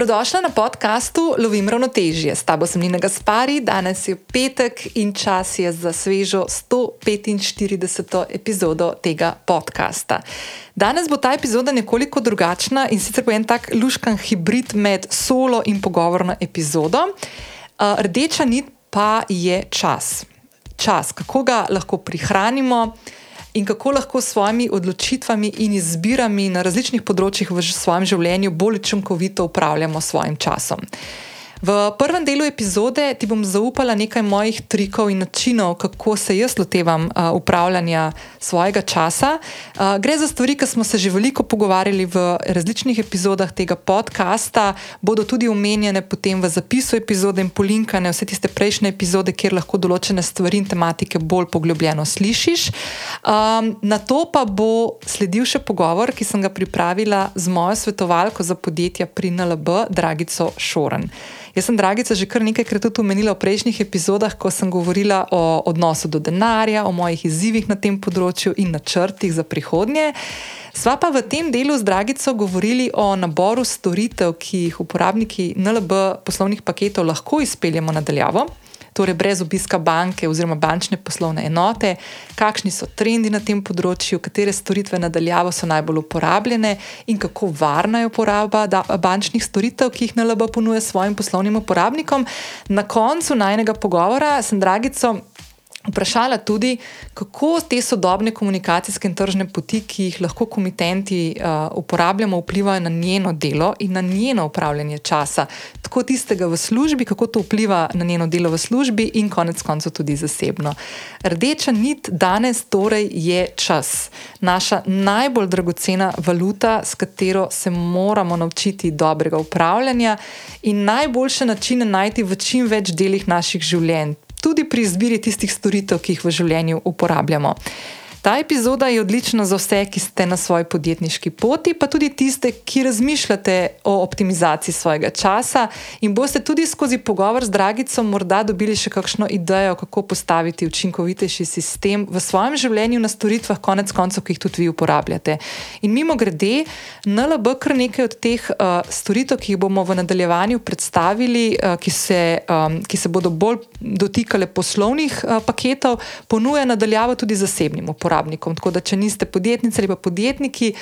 Dobrodošla na podkastu Lovim ravnotežje. S tabo sem Nina Gaspari, danes je petek in čas je za svežo 145. epizodo tega podcasta. Danes bo ta epizoda nekoliko drugačna in sicer bo en tak luškan hibrid med solo in pogovorno epizodo. Rdeča nit pa je čas. Čas, kako ga lahko prihranimo in kako lahko s svojimi odločitvami in izbirami na različnih področjih v svojem življenju bolj učinkovito upravljamo s svojim časom. V prvem delu epizode ti bom zaupala nekaj mojih trikov in načinov, kako se jaz lotevam uh, upravljanja svojega časa. Uh, gre za stvari, ki smo se že veliko pogovarjali v različnih epizodah tega podcasta, bodo tudi omenjene potem v zapisu epizode in polinkane vse tiste prejšnje epizode, kjer lahko določene stvari in tematike bolj poglobljeno slišiš. Um, na to pa bo sledil še pogovor, ki sem ga pripravila z mojo svetovalko za podjetja pri NLB, Dragico Šoren. Jaz sem Dragica že kar nekajkrat tudi omenila v prejšnjih epizodah, ko sem govorila o odnosu do denarja, o mojih izzivih na tem področju in načrtih za prihodnje. Sva pa v tem delu z Dragico govorili o naboru storitev, ki jih uporabniki NLB poslovnih paketov lahko izpeljemo nadaljavo torej brez obiska banke oziroma bančne poslovne enote, kakšni so trendi na tem področju, katere storitve nadaljavo so najbolj uporabljene in kako varna je uporaba bančnih storitev, ki jih NLB ponuja svojim poslovnim uporabnikom. Na koncu najnega pogovora sem Dragico vprašala tudi, kako te sodobne komunikacijske in tržne poti, ki jih lahko komitenti uh, uporabljamo, vplivajo na njeno delo in na njeno upravljanje časa, tako tistega v službi, kako to vpliva na njeno delo v službi in konec koncev tudi zasebno. Rdeča nit danes torej je čas, naša najbolj dragocena valuta, s katero se moramo naučiti dobrega upravljanja in najboljše načine najti v čim več delih naših življenj tudi pri izbiri tistih storitev, ki jih v življenju uporabljamo. Ta epizoda je odlična za vse, ki ste na svoji podjetniški poti, pa tudi tiste, ki razmišljate o optimizaciji svojega časa in boste tudi skozi pogovor z Dragico morda dobili še kakšno idejo, kako postaviti učinkovitejši sistem v svojem življenju na storitvah, konec koncev, ki jih tudi vi uporabljate. In mimo grede, NLB kar nekaj od teh uh, storitev, ki jih bomo v nadaljevanju predstavili, uh, ki, se, um, ki se bodo bolj dotikale poslovnih uh, paketov, ponuja nadaljavo tudi zasebnim uporabnikom uporabnikom. Tako da, če niste podjetnici ali pa podjetniki,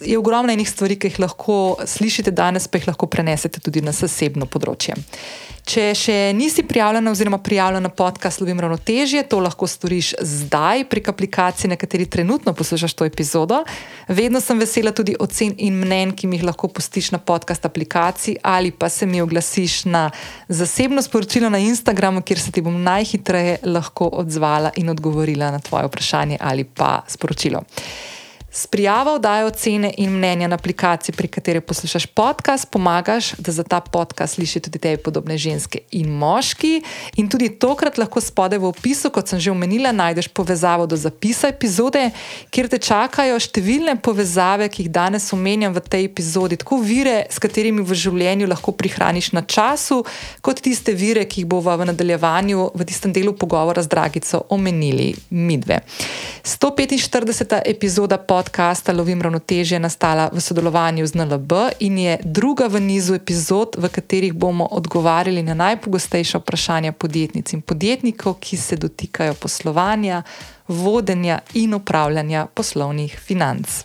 je ogromno enih stvari, ki jih lahko slišite danes, pa jih lahko prenesete tudi na zasebno področje. Če še nisi prijavljena oziroma prijavljena na podcast Lovim Ravnotežje, to lahko storiš zdaj prek aplikacije, na kateri trenutno poslušaš to epizodo. Vedno sem vesela tudi ocen in mnen, ki mi jih lahko pustiš na podcast aplikaciji ali pa se mi oglasiš na zasebno sporočilo na Instagramu, kjer se ti bom najhitreje lahko odzvala in odgovorila na tvoje vprašanje ali pa sporočilo. S prijavo dajo ocene in mnenja na aplikaciji, pri kateri poslušaš podcast, pomagaš, da za ta podcast slišiš tudi te podobne ženske in moški. In tudi tokrat lahko spodaj v opisu, kot sem že omenila, najdeš povezavo do zapisa epizode, kjer te čakajo številne povezave, ki jih danes omenjam v tej epizodi, tako vire, s katerimi v življenju lahko prihraniš na času, kot tiste vire, ki jih bomo v nadaljevanju, v tistem delu pogovora z Dragico omenili midve. 145. epizoda podcasta podcasta Lovim ravnotežje nastala v sodelovanju z NLB in je druga v nizu epizod, v katerih bomo odgovarjali na najpogostejša vprašanja podjetnic in podjetnikov, ki se dotikajo poslovanja, vodenja in upravljanja poslovnih financ.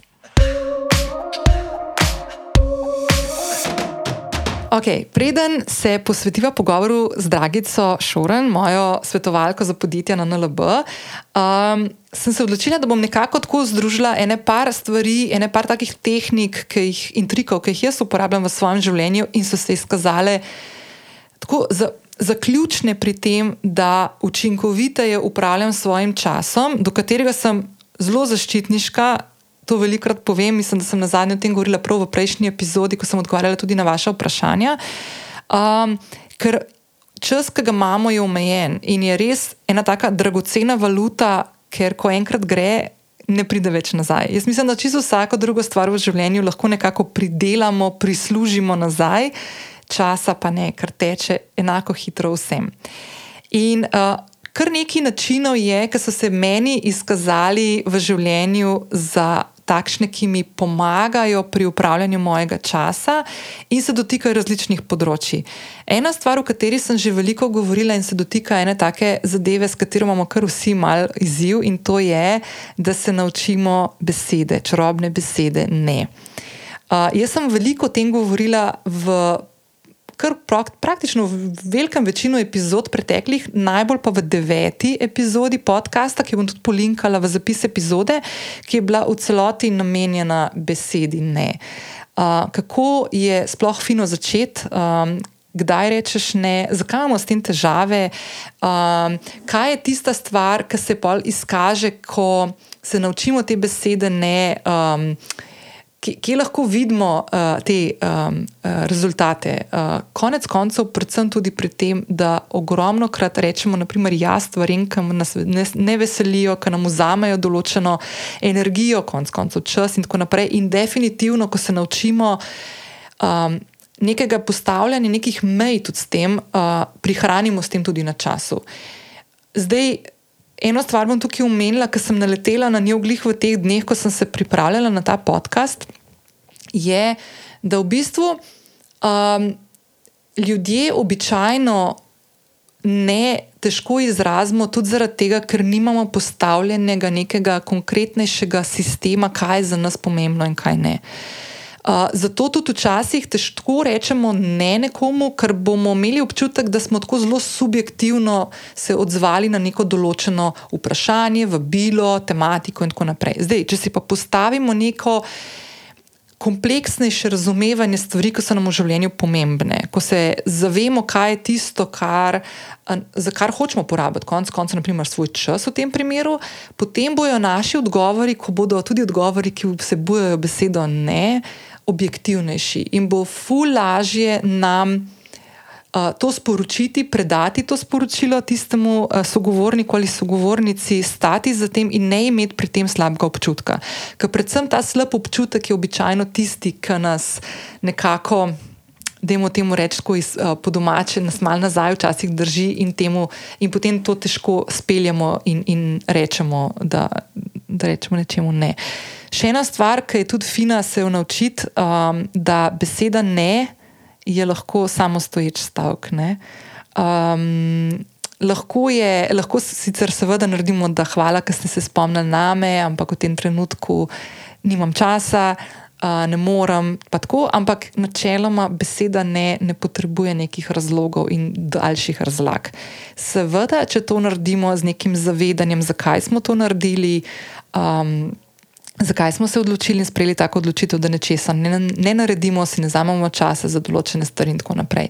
Okay, preden se posvetiva pogovoru z Dragico Šoren, mojo svetovalko za podjetja na NLB, um, sem se odločila, da bom nekako tako združila ene par stvari, ene par takih tehnik jih, in trikov, ki jih jaz uporabljam v svojem življenju in so se izkazale tako za, za ključne pri tem, da učinkoviteje upravljam svojim časom, do katerega sem zelo zaščitniška to velikokrat povem, mislim, da sem na zadnjem tem govorila prav v prejšnji epizodi, ko sem odgovarjala tudi na vaše vprašanja. Um, ker čas, ki ga imamo, je omejen in je res ena tako dragocena valuta, ker ko enkrat gre. Ne pride več nazaj. Jaz mislim, da čisto vsako drugo stvar v življenju lahko nekako pridelamo, prislužimo nazaj, časa pa ne, ker teče enako hitro vsem. In uh, kar nekaj načinov je, ki so se meni izkazali v življenju za takšne, ki mi pomagajo pri upravljanju mojega časa in se dotikajo različnih področji. Ena stvar, o kateri sem že veliko govorila in se dotika ene take zadeve, s katero imamo kar vsi mal izziv, in to je, da se naučimo besede, čarobne besede. Ne. Uh, jaz sem veliko o tem govorila v kar praktično v velikem večino epizod preteklih, najbolj pa v deveti epizodi podcasta, ki bom tudi polinkala v zapis epizode, ki je bila v celoti namenjena besedi ne. Uh, kako je sploh fino začeti? Um, Kdaj rečeš ne, zakaj imamo s tem težave, um, kaj je tista stvar, ki se pol izkaže, ko se naučimo te besede ne. Um, kje lahko vidimo uh, te um, rezultate. Uh, konec koncev, predvsem tudi pri tem, da ogromno krat rečemo, naprimer, ja, stvarem, ki nas ne, ne veselijo, ki nam vzamejo določeno energijo, konec koncev čas in tako naprej. In definitivno, ko se naučimo. Um, Nekega postavljanja, nekih mej tudi s tem, uh, prihranimo s tem tudi na času. Zdaj, eno stvar bom tukaj omenila, ker sem naletela na njo glih v teh dneh, ko sem se pripravljala na ta podcast. Je, da v bistvu um, ljudje običajno ne težko izrazimo, tudi zaradi tega, ker nimamo postavljenega nekega konkretnejšega sistema, kaj je za nas pomembno in kaj ne. Uh, zato tudi včasih težko rečemo ne nekomu, ker bomo imeli občutek, da smo tako zelo subjektivno se odzvali na neko določeno vprašanje, vabilo, tematiko in tako naprej. Zdaj, če si pa postavimo neko. Kompleksnejše razumevanje stvari, ki so nam v življenju pomembne, ko se zavemo, kaj je tisto, kar, za kar hočemo porabiti, konec konca, naprimer, svoj čas v tem primeru, potem bojo naši odgovori, ko bodo tudi odgovori, ki vsebujejo besedo ne, uh, objektivnejši in bo fu lažje nam uh, to sporočiti, predati to sporočilo tistemu uh, sogovorniku ali sogovornici, stati za tem in ne imeti pri tem slabega občutka. Ker predvsem ta slab občutek je običajno tisti, ki nas nekako. Demo temu reči, ko iz uh, podomače nas malo nazaj včasih drži, in, temu, in potem to težko speljemo in, in rečemo, da, da rečemo nečemu ne. Še ena stvar, ki je tudi fina se naučiti, um, da beseda ne je lahko samostoječ stavek. Um, lahko je, lahko sicer seveda naredimo, da hvala, ker ste se spomnili name, ampak v tem trenutku nimam časa. Uh, ne morem, pa tako, ampak načeloma beseda ne, ne potrebuje nekih razlogov in daljših razlag. Seveda, če to naredimo z nekim zavedanjem, zakaj smo to naredili, um, Zakaj smo se odločili in sprejeli tako odločitev, da nečesa ne, ne naredimo, si ne vzamemo časa za določene stvari in tako naprej?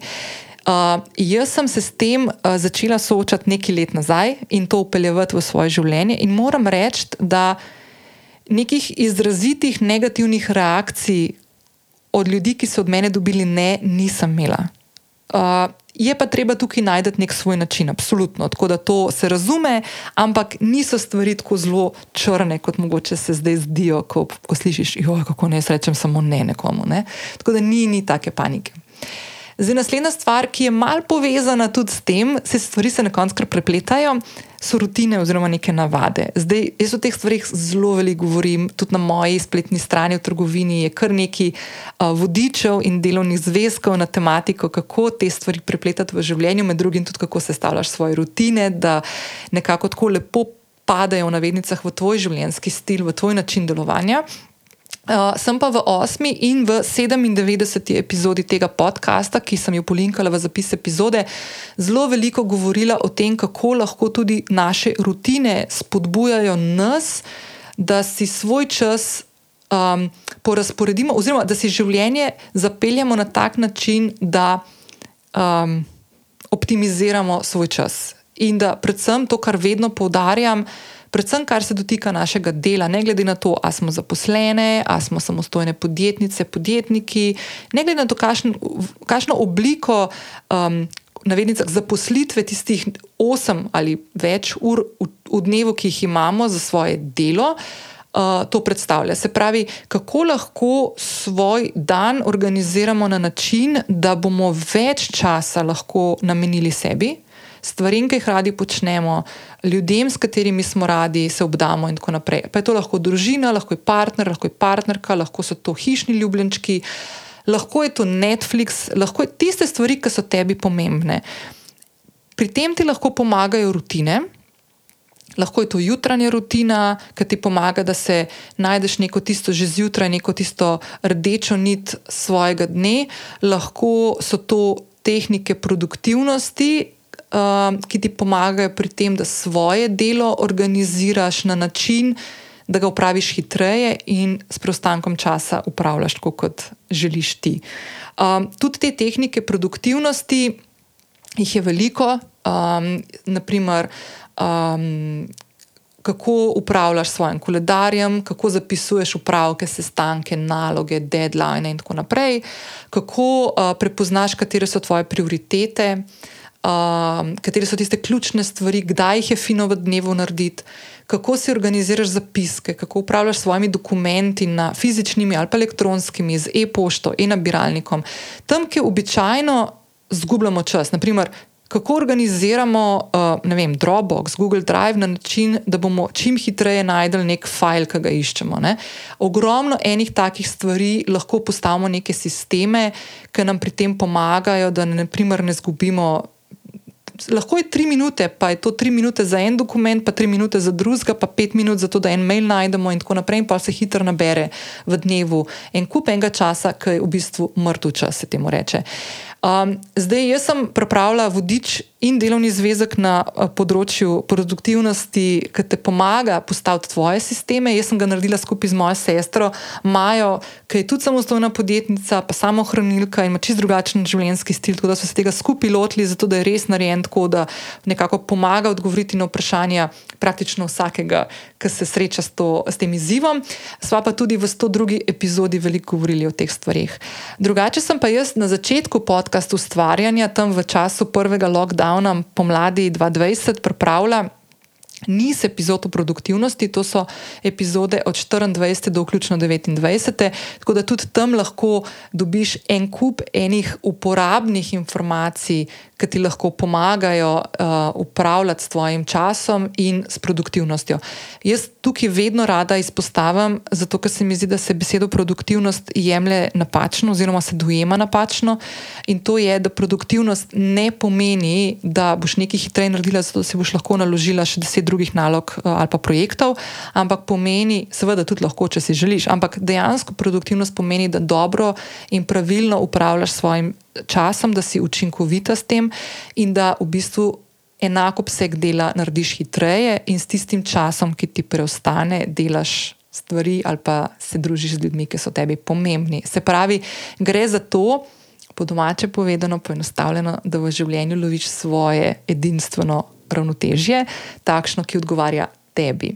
Uh, jaz sem se s tem uh, začela soočati nekaj let nazaj in to upeljati v svoje življenje, in moram reči, da nekih izrazitih negativnih reakcij od ljudi, ki so od mene dobili ne, nisem imela. Uh, Je pa treba tukaj najti nek svoj način, absolutno. Tako da to se razume, ampak niso stvari tako zelo črne, kot mogoče se zdaj zdijo, ko, ko slišiš, kako ne, rečem samo ne nekomu. Ne? Tako da ni, ni take panike. Zdaj, naslednja stvar, ki je mal povezana tudi s tem, se stvari se na koncu kar prepletajo, so rutine oziroma neke navade. Zdaj, jaz o teh stvarih zelo veliko govorim, tudi na moji spletni strani v trgovini je kar nekaj uh, vodičev in delovnih zvezkov na tematiko, kako te stvari prepletati v življenju, med drugim tudi kako sestavljaš svoje rutine, da nekako tako lepo padajo v navednicah v tvoj življenjski stil, v tvoj način delovanja. Uh, sem pa v osmi in v 97. epizodi tega podcasta, ki sem jo polinkala v zapis epizode, zelo veliko govorila o tem, kako lahko tudi naše rutine spodbujajo nas, da si svoj čas um, porazporedimo, oziroma da si življenje zapeljemo na tak način, da um, optimiziramo svoj čas. In da predvsem to, kar vedno poudarjam, predvsem kar se dotika našega dela, ne glede na to, ali smo zaposlene, ali smo samostojne podjetnice, podjetniki, ne glede na to, kakšno obliko. Um, Navednicah zaposlitve tistih osem ali več ur v, v dnevu, ki jih imamo za svoje delo, uh, to predstavlja. Se pravi, kako lahko svoj dan organiziramo na način, da bomo več časa lahko namenili sebi stvarem, ki jih radi počnemo, ljudem, s katerimi smo radi, se obdamo in tako naprej. Pa je to lahko družina, lahko je partner, lahko je partnerka, lahko so to hišni ljubljenčki, lahko je to Netflix, lahko je tiste stvari, ki so tebi pomembne. Pri tem ti lahko pomagajo rutine. Lahko je to jutranja rutina, ki ti pomaga, da se najdeš neko tisto že zjutraj, neko tisto rdečo nit svojega dne, lahko so to tehnike produktivnosti, ki ti pomagajo pri tem, da svoje delo organiziraš na način, da ga upraviš hitreje in s preostankom časa upravljaš tako, kot želiš ti. Um, tudi te tehnike produktivnosti, jih je veliko, um, naprimer. Um, Kako upravljaš s svojim koledarjem, kako zapisuješ upravke, sestanke, naloge, deadline, in tako naprej, kako uh, prepoznaš, katere so tvoje prioritete, uh, uh, katere so tiste ključne stvari, kdaj jih je fino v dnevu narediti, kako si organiziraš zapiske, kako upravljaš s svojimi dokumenti, fizičnimi ali pa elektronskimi, z e-pošto, e-nabiralnikom. Tam, kjer običajno zgubljamo čas. Naprimer, Kako organiziramo uh, vem, Dropbox, Google Drive na način, da bomo čim hitreje najdel nek file, ki ga iščemo. Ne? Ogromno enih takih stvari lahko postavimo neke sisteme, ki nam pri tem pomagajo, da ne, naprimer, ne zgubimo lahko je tri minute, pa je to tri minute za en dokument, pa tri minute za drugega, pa pet minut za to, da en mail najdemo in tako naprej, in pa se hitro nabere v dnevu en kup enega časa, ki je v bistvu mrtev čas, se temu reče. Um, zdaj, jaz sem pripravila vodič in delovni zvezek na uh, področju produktivnosti, ki te pomaga postaviti tvoje sisteme. Jaz sem ga naredila skupaj z mojo sestro Majo, ki je tudi samostojna podjetnica, pa samo hranilka in ima čist drugačen življenjski stil. Tako da so se tega skupaj lotili, zato da je res narejen tako, da nekako pomaga odgovoriti na vprašanja praktično vsakega, ki se sreča s, to, s tem izzivom. Sva pa tudi v 102. epizodi veliko govorili o teh stvarih. Drugače sem pa jaz na začetku podkastu ustvarjanja, tam v času prvega lockdowna pomladi 2020 pripravlja niz epizod o produktivnosti, to so epizode od 24 do vključno 29, tako da tudi tam lahko dobiš en kup enih uporabnih informacij, ki ti lahko pomagajo uh, upravljati s tvojim časom in s produktivnostjo. Jaz tukaj vedno rada izpostavim, zato ker se mi zdi, da se besedo produktivnost jemlje napačno, oziroma se dojema napačno. In to je, da produktivnost ne pomeni, da boš nekaj hitreje naredila, zato si boš lahko naložila še deset drugih nalog uh, ali pa projektov, ampak pomeni, seveda, tudi lahko, če si želiš. Ampak dejansko produktivnost pomeni, da dobro in pravilno upravljaš svojim časom, da si učinkovita s tem in da v bistvu enako obseg dela narediš hitreje, in s tistim časom, ki ti preostane, delaš stvari ali pa se družiš z ljudmi, ki so tebi pomembni. Se pravi, gre za to, po domače povedano, poenostavljeno, da v življenju loviš svoje edinstveno ravnotežje, takšno, ki odgovarja tebi.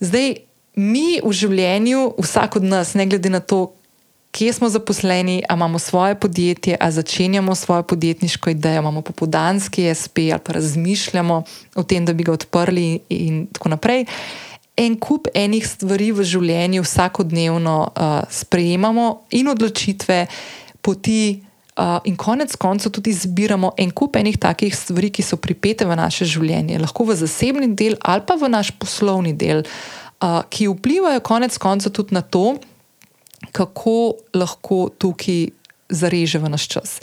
Zdaj, mi v življenju, vsak od nas, ne glede na to, kje smo zaposleni, ali imamo svoje podjetje, ali začenjamo svojo podjetniško idejo, imamo popodanski SP ali pa razmišljamo o tem, da bi ga odprli in tako naprej. En kup enih stvari v življenju vsakodnevno uh, sprejemamo in odločitve, poti. Uh, in konec koncev tudi zbiramo en kup enih takih stvari, ki so pripete v naše življenje, lahko v zasebni del ali pa v naš poslovni del, uh, ki vplivajo konec koncev tudi na to, kako lahko tukaj zareže v naš čas.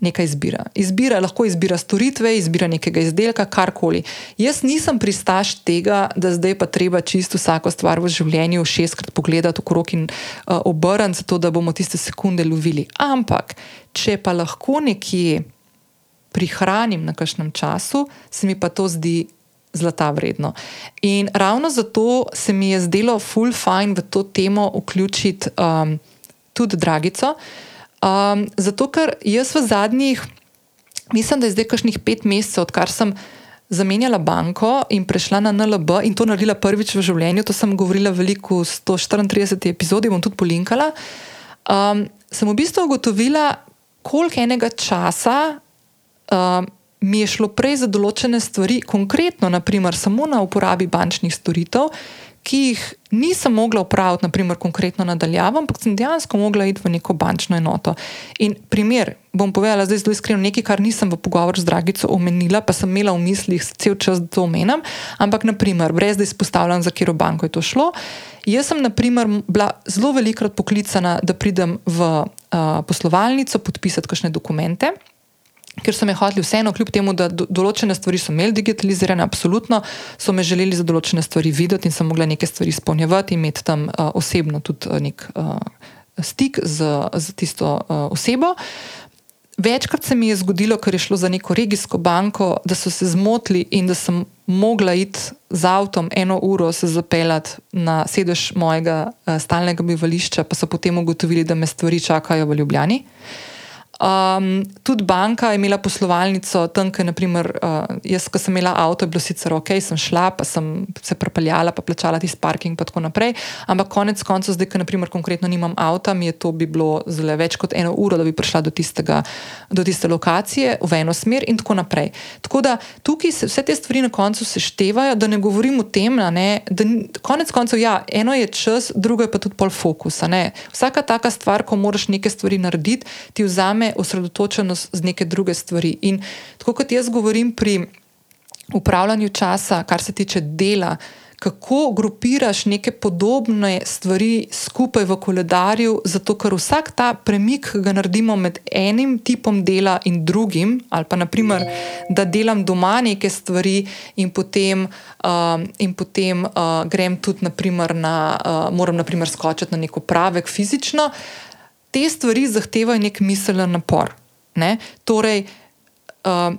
Nekaj izbira. Izbira lahko izbira storitve, izbira nekega izdelka, karkoli. Jaz nisem pristaš tega, da zdaj pa treba čisto vsako stvar v življenju šestkrat pogledati okrog in uh, obrniti, zato da bomo tiste sekunde lovili. Ampak, če pa lahko nekje prihranim na kakšnem času, se mi pa to zdi zlata vredno. In ravno zato se mi je zdelo full fine v to temo vključiti um, tudi Dragico. Um, zato, ker jaz v zadnjih, mislim, da je zdaj kakšnih pet mesecev, odkar sem zamenjala banko in prešla na NLB in to naredila prvič v življenju, to sem govorila veliko v 134 epizodi, bom tudi polinkala. Um, sem v bistvu ugotovila, koliko enega časa. Um, mi je šlo prej za določene stvari, konkretno, naprimer, samo na uporabi bančnih storitev, ki jih nisem mogla upraviti, naprimer, konkretno nadaljavo, ampak sem dejansko mogla iti v neko bančno enoto. In primer, bom povedala zdaj zelo iskreno, nekaj, kar nisem v pogovoru z Dragico omenila, pa sem imela v mislih cel čas, da to omenjam, ampak, naprimer, brez da izpostavljam, za katero banko je to šlo. Jaz sem, naprimer, bila zelo velikokrat poklicana, da pridem v uh, poslovalnico podpisati kakšne dokumente ker so me hoteli vseeno, kljub temu, da do, določene stvari so imeli digitalizirane, absolutno so me želeli za določene stvari videti in sem mogla neke stvari izpolnjevati in imeti tam uh, osebno tudi uh, nek uh, stik z, z tisto uh, osebo. Večkrat se mi je zgodilo, ker je šlo za neko regijsko banko, da so se zmotili in da sem mogla iti z avtom eno uro se zapeljati na sedež mojega stalnega bivališča, pa so potem ugotovili, da me stvari čakajo v Ljubljani. Uh, Um, tudi banka je imela poslovalnico tam, ker naprimer, uh, jaz, ko sem imela avto, je bilo sicer ok, sem šla, pa sem se prepeljala, pa plačala tisti parking in tako naprej. Ampak konec koncev, zdaj, ker naprimer konkretno nimam avta, mi je to bi bilo zelo več kot eno uro, da bi prišla do, tistega, do tiste lokacije v eno smer in tako naprej. Tako da tukaj se vse te stvari na koncu seštevajo, da ne govorim o tem, ne, da konec koncev, ja, eno je čas, drugo je pa tudi pol fokusa. Ne. Vsaka taka stvar, ko moraš neke stvari narediti, ti vzame osredotočenost z neke druge stvari. In tako kot jaz govorim pri upravljanju časa, kar se tiče dela, kako grupiraš neke podobne stvari skupaj v koledarju, zato ker vsak ta premik ga naredimo med enim tipom dela in drugim, ali pa naprimer, da delam doma neke stvari in potem, uh, in potem uh, grem tudi, naprimer, na, uh, moram naprimer skočiti na neko pravek fizično. Te stvari zahtevajo nek miselni napor. Ne? Torej, uh,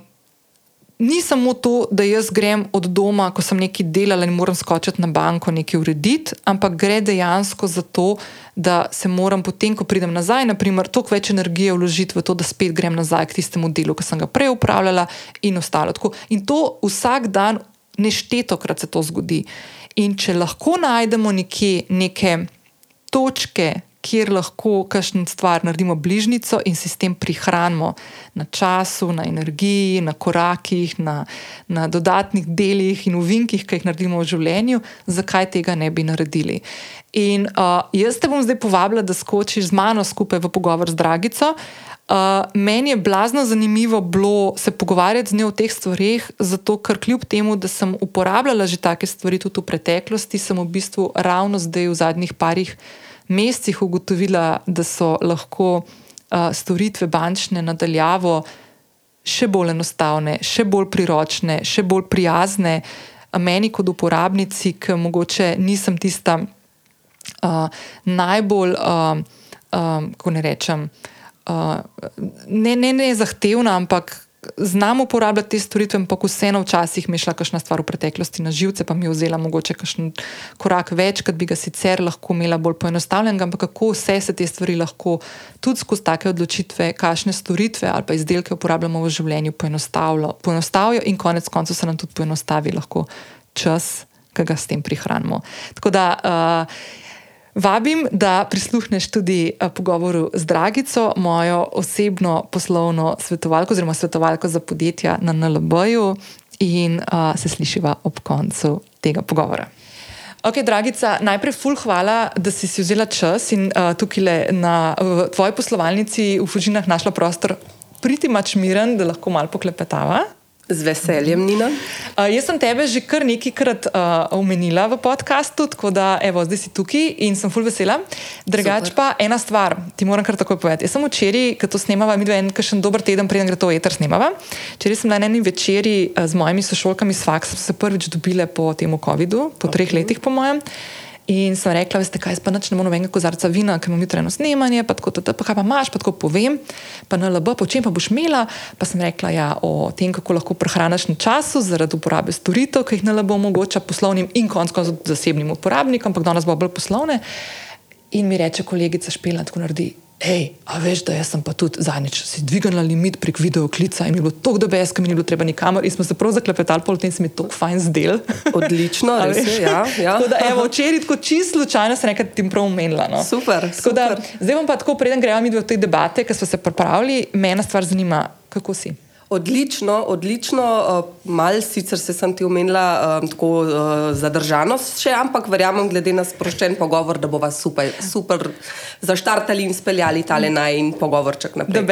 ni samo to, da jaz grem od doma, ko sem nekaj delala in moram skočiti na banko, nekaj urediti, ampak gre dejansko za to, da se moram potem, ko pridem nazaj, naprimer, toliko več energije vložiti v to, da spet grem nazaj k tistemu delu, ki sem ga prej upravljala in ostalo. Tako. In to vsak dan, neštetokrat se to zgodi. In če lahko najdemo nekje neke točke, kjer lahko kakšno stvar naredimo bližnjico in se s tem prihranimo na času, na energiji, na korakih, na, na dodatnih delih in uvinkih, ki jih naredimo v življenju, zakaj tega ne bi naredili. In uh, jaz te bom zdaj povabila, da skočiš z mano skupaj v pogovor z Dragico. Uh, meni je blazno zanimivo bilo se pogovarjati z njo o teh stvarih, zato ker kljub temu, da sem uporabljala že take stvari tudi v preteklosti, sem v bistvu ravno zdaj v zadnjih parih mesecih ugotovila, da so lahko uh, storitve bančne nadaljavo še bolj enostavne, še bolj priročne, še bolj prijazne. Meni, kot uporabnici, ki mogoče nisem tista uh, najbolj, uh, uh, kako ne rečem, uh, ne, ne, ne zahtevna, ampak znam uporabljati te storitve, ampak vseeno včasih mi je šla kakšna stvar v preteklosti na živce, pa mi je vzela mogoče kakšen korak več, kot bi ga sicer lahko imela bolj poenostavljen. Ampak kako vse se te stvari lahko tudi skozi take odločitve, kakšne storitve ali pa izdelke uporabljamo v življenju, poenostavijo in konec koncev se nam tudi poenostavi lahko čas, ki ga s tem prihranimo. Tako da. Uh, Vabim, da prisluhneš tudi uh, pogovoru z Dragico, mojo osebno poslovno svetovalko, oziroma svetovalko za podjetja na NLB-ju, in uh, se slišiva ob koncu tega pogovora. Ok, Dragica, najprej ful hvala, da si si vzela čas in uh, tukaj na uh, tvoji poslovalnici v Fužinah našla prostor, priti mač miren, da lahko malo poklepetava. Z veseljem, Nina. Uh, jaz sem tebe že kar nekajkrat uh, omenila v podkastu, tako da evo, zdaj si tukaj in sem full vesela. Drugač pa ena stvar, ti moram kar takoj povedati. Jaz sem včeraj, ko to snemava, mi dva en kakšen dober teden, preden gre to eter snemava. Včeraj sem na eni večerji uh, z mojimi sošolkami s faksom se prvič dobile po tem COVID-u, po okay. treh letih, po mojem. In sem rekla, veste, kaj pa noč ne morem enega kozarca vina, ker imam jutro eno snemanje, pa tako, pa kaj pa imaš, pa tako povem, pa na LB, po čem pa boš imela. Pa sem rekla, ja, o tem, kako lahko prehraniš na času zaradi uporabe storitev, ki jih na LB omogoča poslovnim in koncev zasebnim uporabnikom, ampak danes bo bolj poslovne. In mi reče kolegica Špela, tako naredi. Hej, a veš, da jaz sem pa tudi zadnjič si dvignila limit prek videoklica in je bilo tako dobro, ker mi ni bilo treba nikamor in smo se prav zaklepetali, pol tem se mi je tako fajn zdel. Odlično, res je. Ja, ja. Da, evo, včeraj, tako čisto slučajno, sem nekaj tim prav umenila. No. Super. super. Da, zdaj bom pa tako, preden gremo mi v te debate, ker smo se pripravili, me ena stvar zanima, kako si. Odlično, odlično. Uh, Mal sicer se sem ti omenila um, tako uh, zadržanost, še, ampak verjamem, glede na sproščen pogovor, da bo vas super, super zaštartali in speljali tale naj in pogovorček naprej.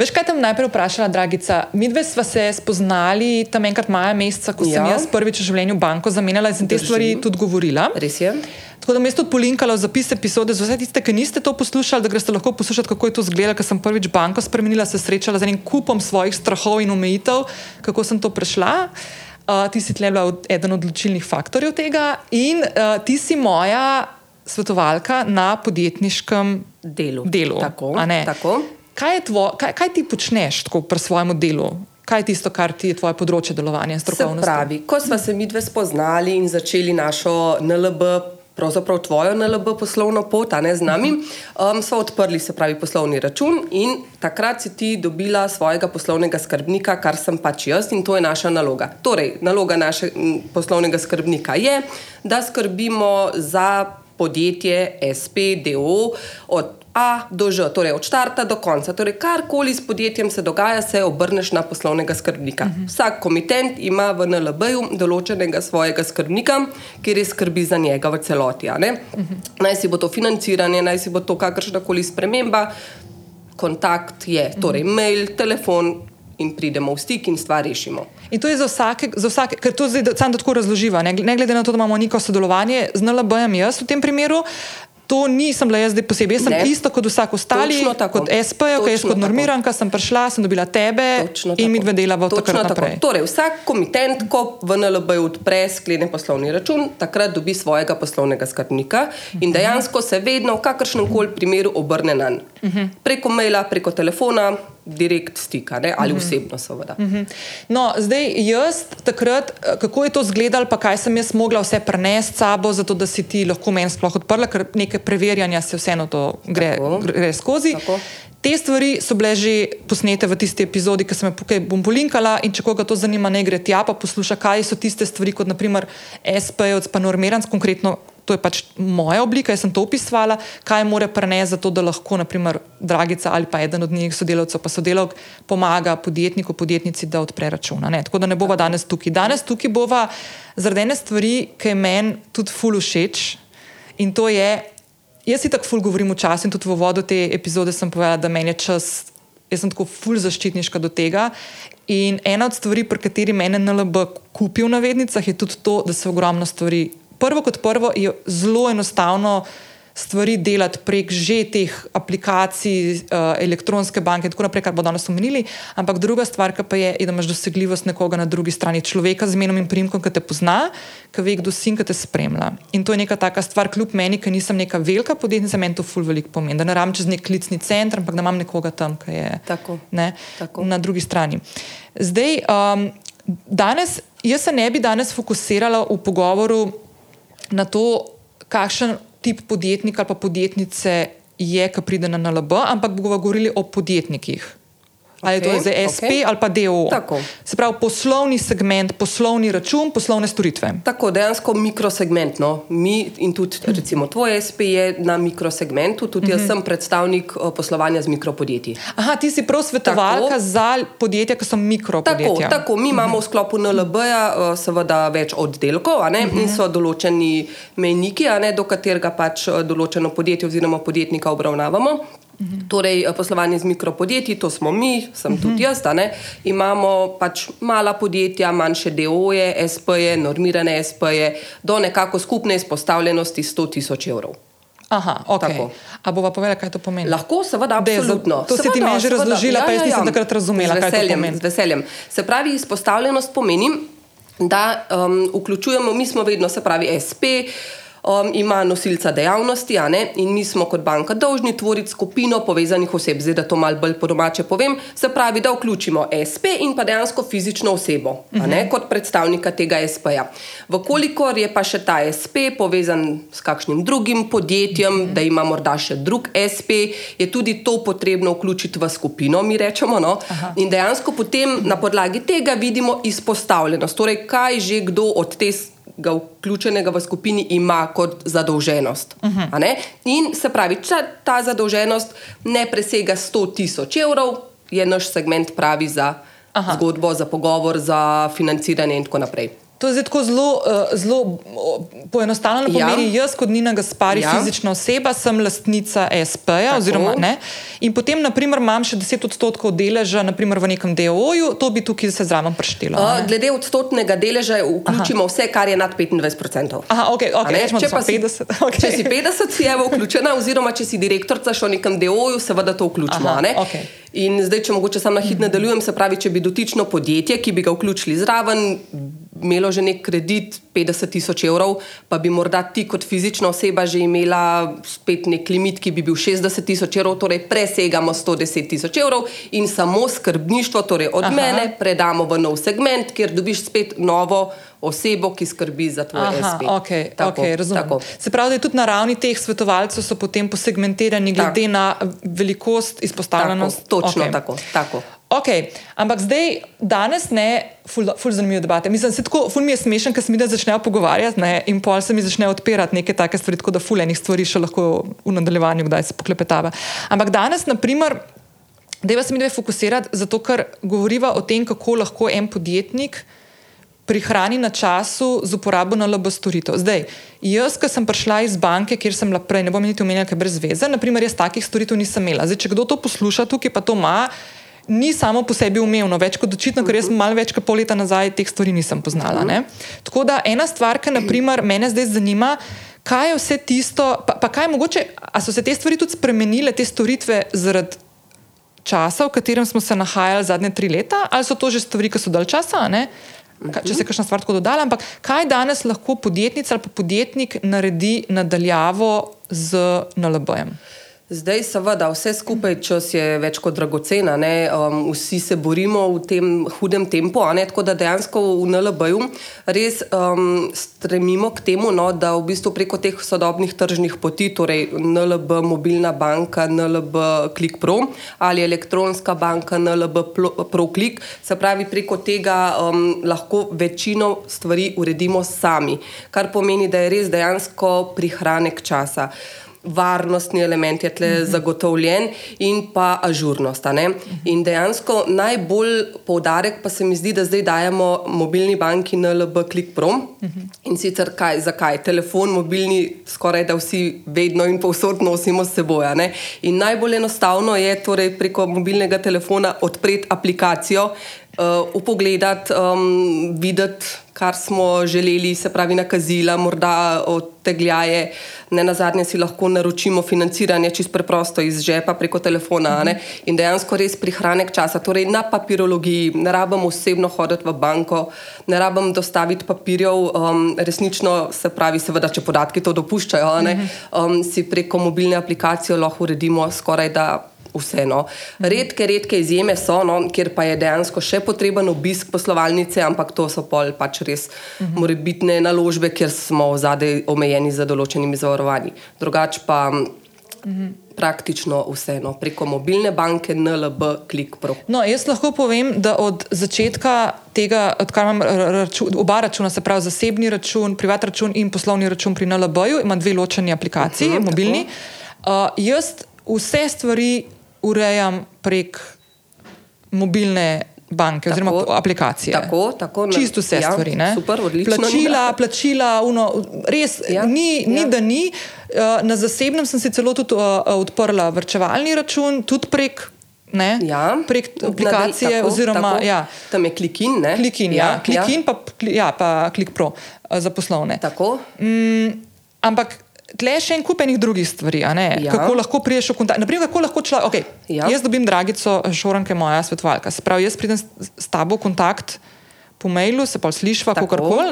Veš, kaj tam najprej vprašala, dragica? Mi dve sva se spoznali tam enkrat maja meseca, ko ja. sem jaz prvič v življenju banko zamenjala in sem te stvari tudi govorila. Res je. Tako da bom jaz tudi polinkala v zapis epizode za vse tiste, ki niste to poslušali, da greste lahko poslušati, kako je to izgledalo, ker sem prvič banko spremenila, se srečala z enim kupom svojih strahov in omejitev, kako sem to prešla. Uh, ti si tle bila eden od odločilnih faktorjev tega in uh, ti si moja svetovalka na podjetniškem delu. delu tako, tako. Kaj, tvo, kaj, kaj ti počneš tako pri svojem delu? Kaj je tisto, kar ti je tvoje področje delovanja in strokovnosti? Pravi, ko smo se mi dve spoznali in začeli našo NLB pravzaprav tvojo NLB poslovno pot, ne z nami, um, smo odprli se pravi poslovni račun in takrat si ti dobila svojega poslovnega skrbnika, kar sem pač jaz in to je naša naloga. Torej, naloga našega poslovnega skrbnika je, da skrbimo za podjetje SPDO od A do Ž, torej od začetka do konca. Torej, karkoli s podjetjem se dogaja, se obrneš na poslovnega skrbnika. Uh -huh. Vsak komitent ima v NLB-ju določenega svojega skrbnika, ki res skrbi za njega v celoti. Uh -huh. Naj si bo to financiranje, naj si bo to kakršna koli sprememba, kontakt je, torej uh -huh. mail, telefon. In pridemo v stik in stvar rešimo. In to je za vsake, za vsake ker to zdaj tako razloživa. Ne, ne glede na to, da imamo neko sodelovanje z NLB-jem, jaz v tem primeru, to nisem bila jaz posebej. Jaz sem ne. isto kot vsak ostali, kot SP, ki je kot normiranka, sem prišla, sem dobila tebe Točno in mi dve delava od takrat naprej. Torej, vsak komitent, ko v NLB odpre sklene poslovni račun, takrat dobi svojega poslovnega skrbnika in dejansko se vedno v kakršnem koli primeru obrne na njega. -huh. Preko maila, preko telefona, direkt stika ne? ali uh mhm. -huh. osebno, seveda. Uh mhm. -huh. No, zdaj, jaz takrat, eh, kako je to izgledalo, pa kaj sem jaz mogla vse prenesti s sabo, zato da si ti lahko meni sploh odprla, ker nekaj preverjanja se vseeno to gre, gre skozi. Tako. Te stvari so bile že posnete v tisti epizodi, ki sem jo tukaj bom polinkala. In če koga to zanima, ne gre tja, pa posluša, kaj so tiste stvari, kot naprimer SP, pa normirans, konkretno to je pač moja oblika, jaz sem to opisovala, kaj more prenesti za to, da lahko, naprimer, Dragica ali pa eden od njih sodelavcev, pa sodelavk, pomaga podjetniku, podjetnici, da odpre račun. Tako da ne bova danes tukaj. Danes tukaj bova zaradi ene stvari, ki je meni tudi ful všeč in to je, jaz si tako ful govorim včasih in tudi v vodu te epizode sem povedala, da meni je čas. Jaz sem tako ful zaščitniška do tega. In ena od stvari, pri kateri meni NLB kupi v navednicah, je tudi to, da se ogromno stvari prvo kot prvo je zelo enostavno stvari delati prek že teh aplikacij, uh, elektronske banke in tako naprej, kar bo danes omenili. Ampak druga stvar, pa je, je, da imaš dosegljivost nekoga na drugi strani, človeka z imenom in primkom, ki te pozna, ki ve, kdo si in ki te spremlja. In to je neka taka stvar, kljub meni, ki nisem neka velika podjetnica, meni to ful veliko pomeni. Da ne rabim čez nek klicni center, ampak da imam nekoga tam, ki je tako, ne, tako. na drugi strani. Zdaj, um, danes, jaz se ne bi danes fokusirala v pogovoru na to, kakšen tip podjetnika ali pa podjetnice je, ki pride na NLB, ampak bomo govorili o podjetnikih. Ali okay, je to zdaj SP okay. ali pa DO. Tako. Se pravi, poslovni segment, poslovni račun, poslovne storitve. Tako, dejansko mikrosegment. No. Mi in tudi, recimo, tvoj SP je na mikrosegmentu, tudi mm -hmm. jaz mhm. sem predstavnik uh, poslovanja z mikropodjetji. Aha, ti si prav svetovalka tako. za podjetja, ki so mikropodjetja. Tako, tako. mi mm -hmm. imamo v sklopu NLB-ja uh, seveda več oddelkov mm -hmm. in so določeni mejniki, do katerega pač uh, določeno podjetje oziroma podjetnika obravnavamo. Torej, eh, poslovanje z mikropodjetji, to smo mi, sem tudi jaz. Imamo pač mala podjetja, manjše DO-je, SP-je, normirane SP-je, do nekako skupne izpostavljenosti 100 tisoč evrov. Aha, ok. A bova povedala, kaj to pomeni? Lahko, seveda, absolutno. To si ti mi že razložila, ja, pa jaz ja, nisem ja. takrat razumela, veseljem, kaj to pomeni. Z veseljem. Se pravi, izpostavljenost pomeni, da um, vključujemo, mi smo vedno, se pravi, SP um, ima nosilca dejavnosti, in mi smo kot banka dolžni tvoriti skupino povezanih oseb. Zdaj, da to malo bolj po domače povem, se pravi, da vključimo SP in pa dejansko fizično osebo, uh -huh. kot predstavnika tega SP-ja. Vkolikor je pa še ta SP povezan s kakšnim drugim podjetjem, uh -huh. da ima morda še drug SP, je tudi to potrebno vključiti v skupino, mi rečemo. No? In dejansko potem na podlagi tega vidimo izpostavljenost, torej kaj že kdo od te ga vključenega v skupini ima kot zadolženost. Uh. -huh. In se pravi, če ta zadolženost ne presega 100 tisoč evrov, je naš segment pravi za Aha. zgodbo, za pogovor, za financiranje in tako naprej. To je tako zelo, uh, zelo poenostavljeno. Ja. Pomeni, jaz kot Nina Gaspari, ja. fizična oseba, sem lastnica SP-ja. In potem, naprimer, imam še 10 odstotkov deleža naprimer, v nekem DOO-ju, to bi tukaj se zraven preštelo. Uh, glede odstotnega deleža, vključimo Aha. vse, kar je nad 25%. Aha, okay, okay, če, pa si, 50, okay. če si 50, si je vključena, oziroma če si direktorica še v nekem DOO-ju, seveda to vključimo. Aha, In zdaj, če mogoče samo na hitro nadaljujem, se pravi, če bi dotično podjetje, ki bi ga vključili zraven, imelo že nek kredit 50 tisoč evrov, pa bi morda ti kot fizična oseba že imela spet nek limit, ki bi bil 60 tisoč evrov, torej presegamo 110 tisoč evrov in samo skrbništvo, torej od Aha. mene, predamo v nov segment, kjer dobiš spet novo. Osebo, ki skrbi za tvoj SP. Okay, tako, okay, tako. Se pravi, da je tudi na ravni teh svetovalcev so potem posegmentirani glede tak. na velikost izpostavljenosti. Točno okay. tako. tako. Ok, ampak zdaj, danes ne, ful, ful zanimive debate. Mislim, da tako, ful mi je smešen, ker se mi da začnejo pogovarjati ne, in pol se mi začnejo odpirati neke take stvari, tako da ful enih stvari še lahko v nadaljevanju, kdaj se poklepetava. Ampak danes, na primer, deva se mi dve fokusirati, zato ker govoriva o tem, kako lahko en podjetnik prihrani na času z uporabo NLB storitev. Zdaj, jaz, ki sem prišla iz banke, kjer sem bila prej, ne bom niti omenjala, ker brez veze, naprimer, jaz takih storitev nisem imela. Zdaj, če kdo to posluša tukaj, pa to ima ni samo po sebi umevno, več kot očitno, ker jaz mhm. malo več kot pol leta nazaj teh stvari nisem poznala. Ne? Tako da ena stvar, ki me zdaj zanima, kaj je vse tisto, pa, pa kaj je mogoče, ali so se te stvari tudi spremenile, te storitve zaradi časa, v katerem smo se nahajali zadnje tri leta, ali so to že stvari, ki so dalj časa. Ne? Če se kakšna stvar tako dodala, ampak kaj danes lahko podjetnica ali podjetnik naredi nadaljavo z NLB-jem? Zdaj, seveda, vse skupaj čas je več kot dragocena. Um, vsi se borimo v tem hudem tempu, tako da dejansko v NLB-ju res um, stremimo k temu, no, da v bistvu preko teh sodobnih tržnih poti, torej NLB, mobilna banka, NLB, Klik Pro ali elektronska banka, NLB Pro Klik, se pravi, preko tega um, lahko večino stvari uredimo sami, kar pomeni, da je res dejansko prihranek časa varnostni element je tle uh mhm. -huh. zagotovljen in pa ažurnost. Uh -huh. In dejansko najbolj poudarek pa se mi zdi, da zdaj dajemo mobilni banki NLB Click Pro. Uh mhm. -huh. In sicer kaj, zakaj? Telefon, mobilni, skoraj da vsi vedno in povsod nosimo s seboj. In najbolj enostavno je torej preko mobilnega telefona odpreti aplikacijo, upogledati, um, videti, kar smo želeli, se pravi, nakazila, morda odtegljaje. Ne na zadnje si lahko naročimo financiranje čisto preprosto iz žepa preko telefona. Ne? In dejansko res prihranek časa. Torej, na papirologiji ne rabim osebno hoditi v banko, ne rabim dostaviti papirjev, um, resnično se pravi, seveda, če podatki to dopuščajo, um, si preko mobilne aplikacije lahko uredimo skoraj da vseeno. Redke, redke izjeme so, no, kjer pa je dejansko še potreben obisk poslovalnice, ampak to so pol pač res uh -huh. morebitne naložbe, ker smo zadaj omejeni z določenimi zavarovanji. Drugač pa. Uh -huh. Praktično vseeno, preko mobilne banke, NLB, klik pro. No, jaz lahko povem, da od začetka tega, odkar imam račun, oba računa, se pravi zasebni račun, privat račun in poslovni račun pri NLB-ju, imam dve ločeni aplikaciji, uh mhm, -huh, mobilni. Uh, jaz vse stvari urejam prek mobilne banke tako, oziroma aplikacije. Tako, tako, Čisto vse ja, stvari. Super, plačila, plačila, uno, res ja, ni, ni ja. da ni. Uh, na zasebnem sem si celo tudi uh, odprla vrčevalni račun, tudi prek. Ne, ja, prek aplikacije, tako, oziroma tako, ja. tam je klikin. Klikin, ja, ja, klikin ja. Pa, ja, pa klik pro uh, za poslovne. Mm, ampak Tle še en kup enih drugih stvari, ja. kako lahko priješ v kontakt. Naprimer, kako lahko človek. Okay, ja. Jaz dobim dragico, šoranke moja svetovalka. Se pravi, jaz pridem s tabo v kontakt po mailu, se pa slišva, kako koli.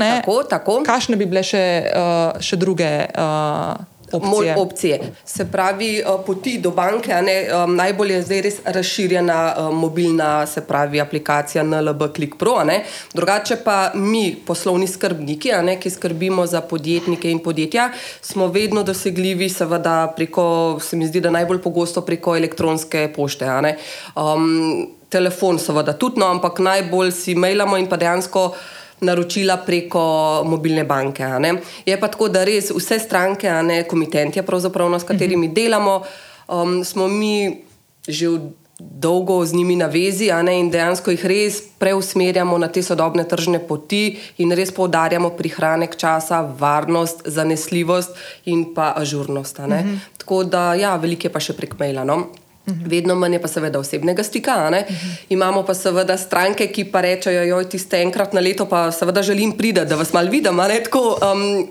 Kakšne bi bile še, uh, še druge? Uh, opcije. opcije. Se pravi, eh, poti do banke, ne, najbolj je zdaj res razširjena eh, mobilna, se pravi, aplikacija NLB Click Pro. Ne. Drugače pa mi, poslovni skrbniki, ne, ki skrbimo za podjetnike in podjetja, smo vedno dosegljivi, seveda, preko, se mi zdi, da najbolj pogosto preko elektronske pošte. Um, telefon, seveda, tudi, no, ampak najbolj si mailamo in pa dejansko naročila preko mobilne banke. Je pa tako, da res vse stranke, ne komitentje, no, s katerimi uh mhm. -huh. delamo, um, smo mi že v dolgo z njimi na vezi ne, in dejansko jih res preusmerjamo na te sodobne tržne poti in res poudarjamo prihranek časa, varnost, zanesljivost in pa ažurnost. Mm -hmm. Tako da, ja, veliko je pa še prek maila. No. Vedno manj je pa seveda osebnega stika. Uh -huh. Imamo pa seveda stranke, ki pa rečejo, da ti ste enkrat na leto, pa seveda želim priti, da vas malo vidim. Tako, um,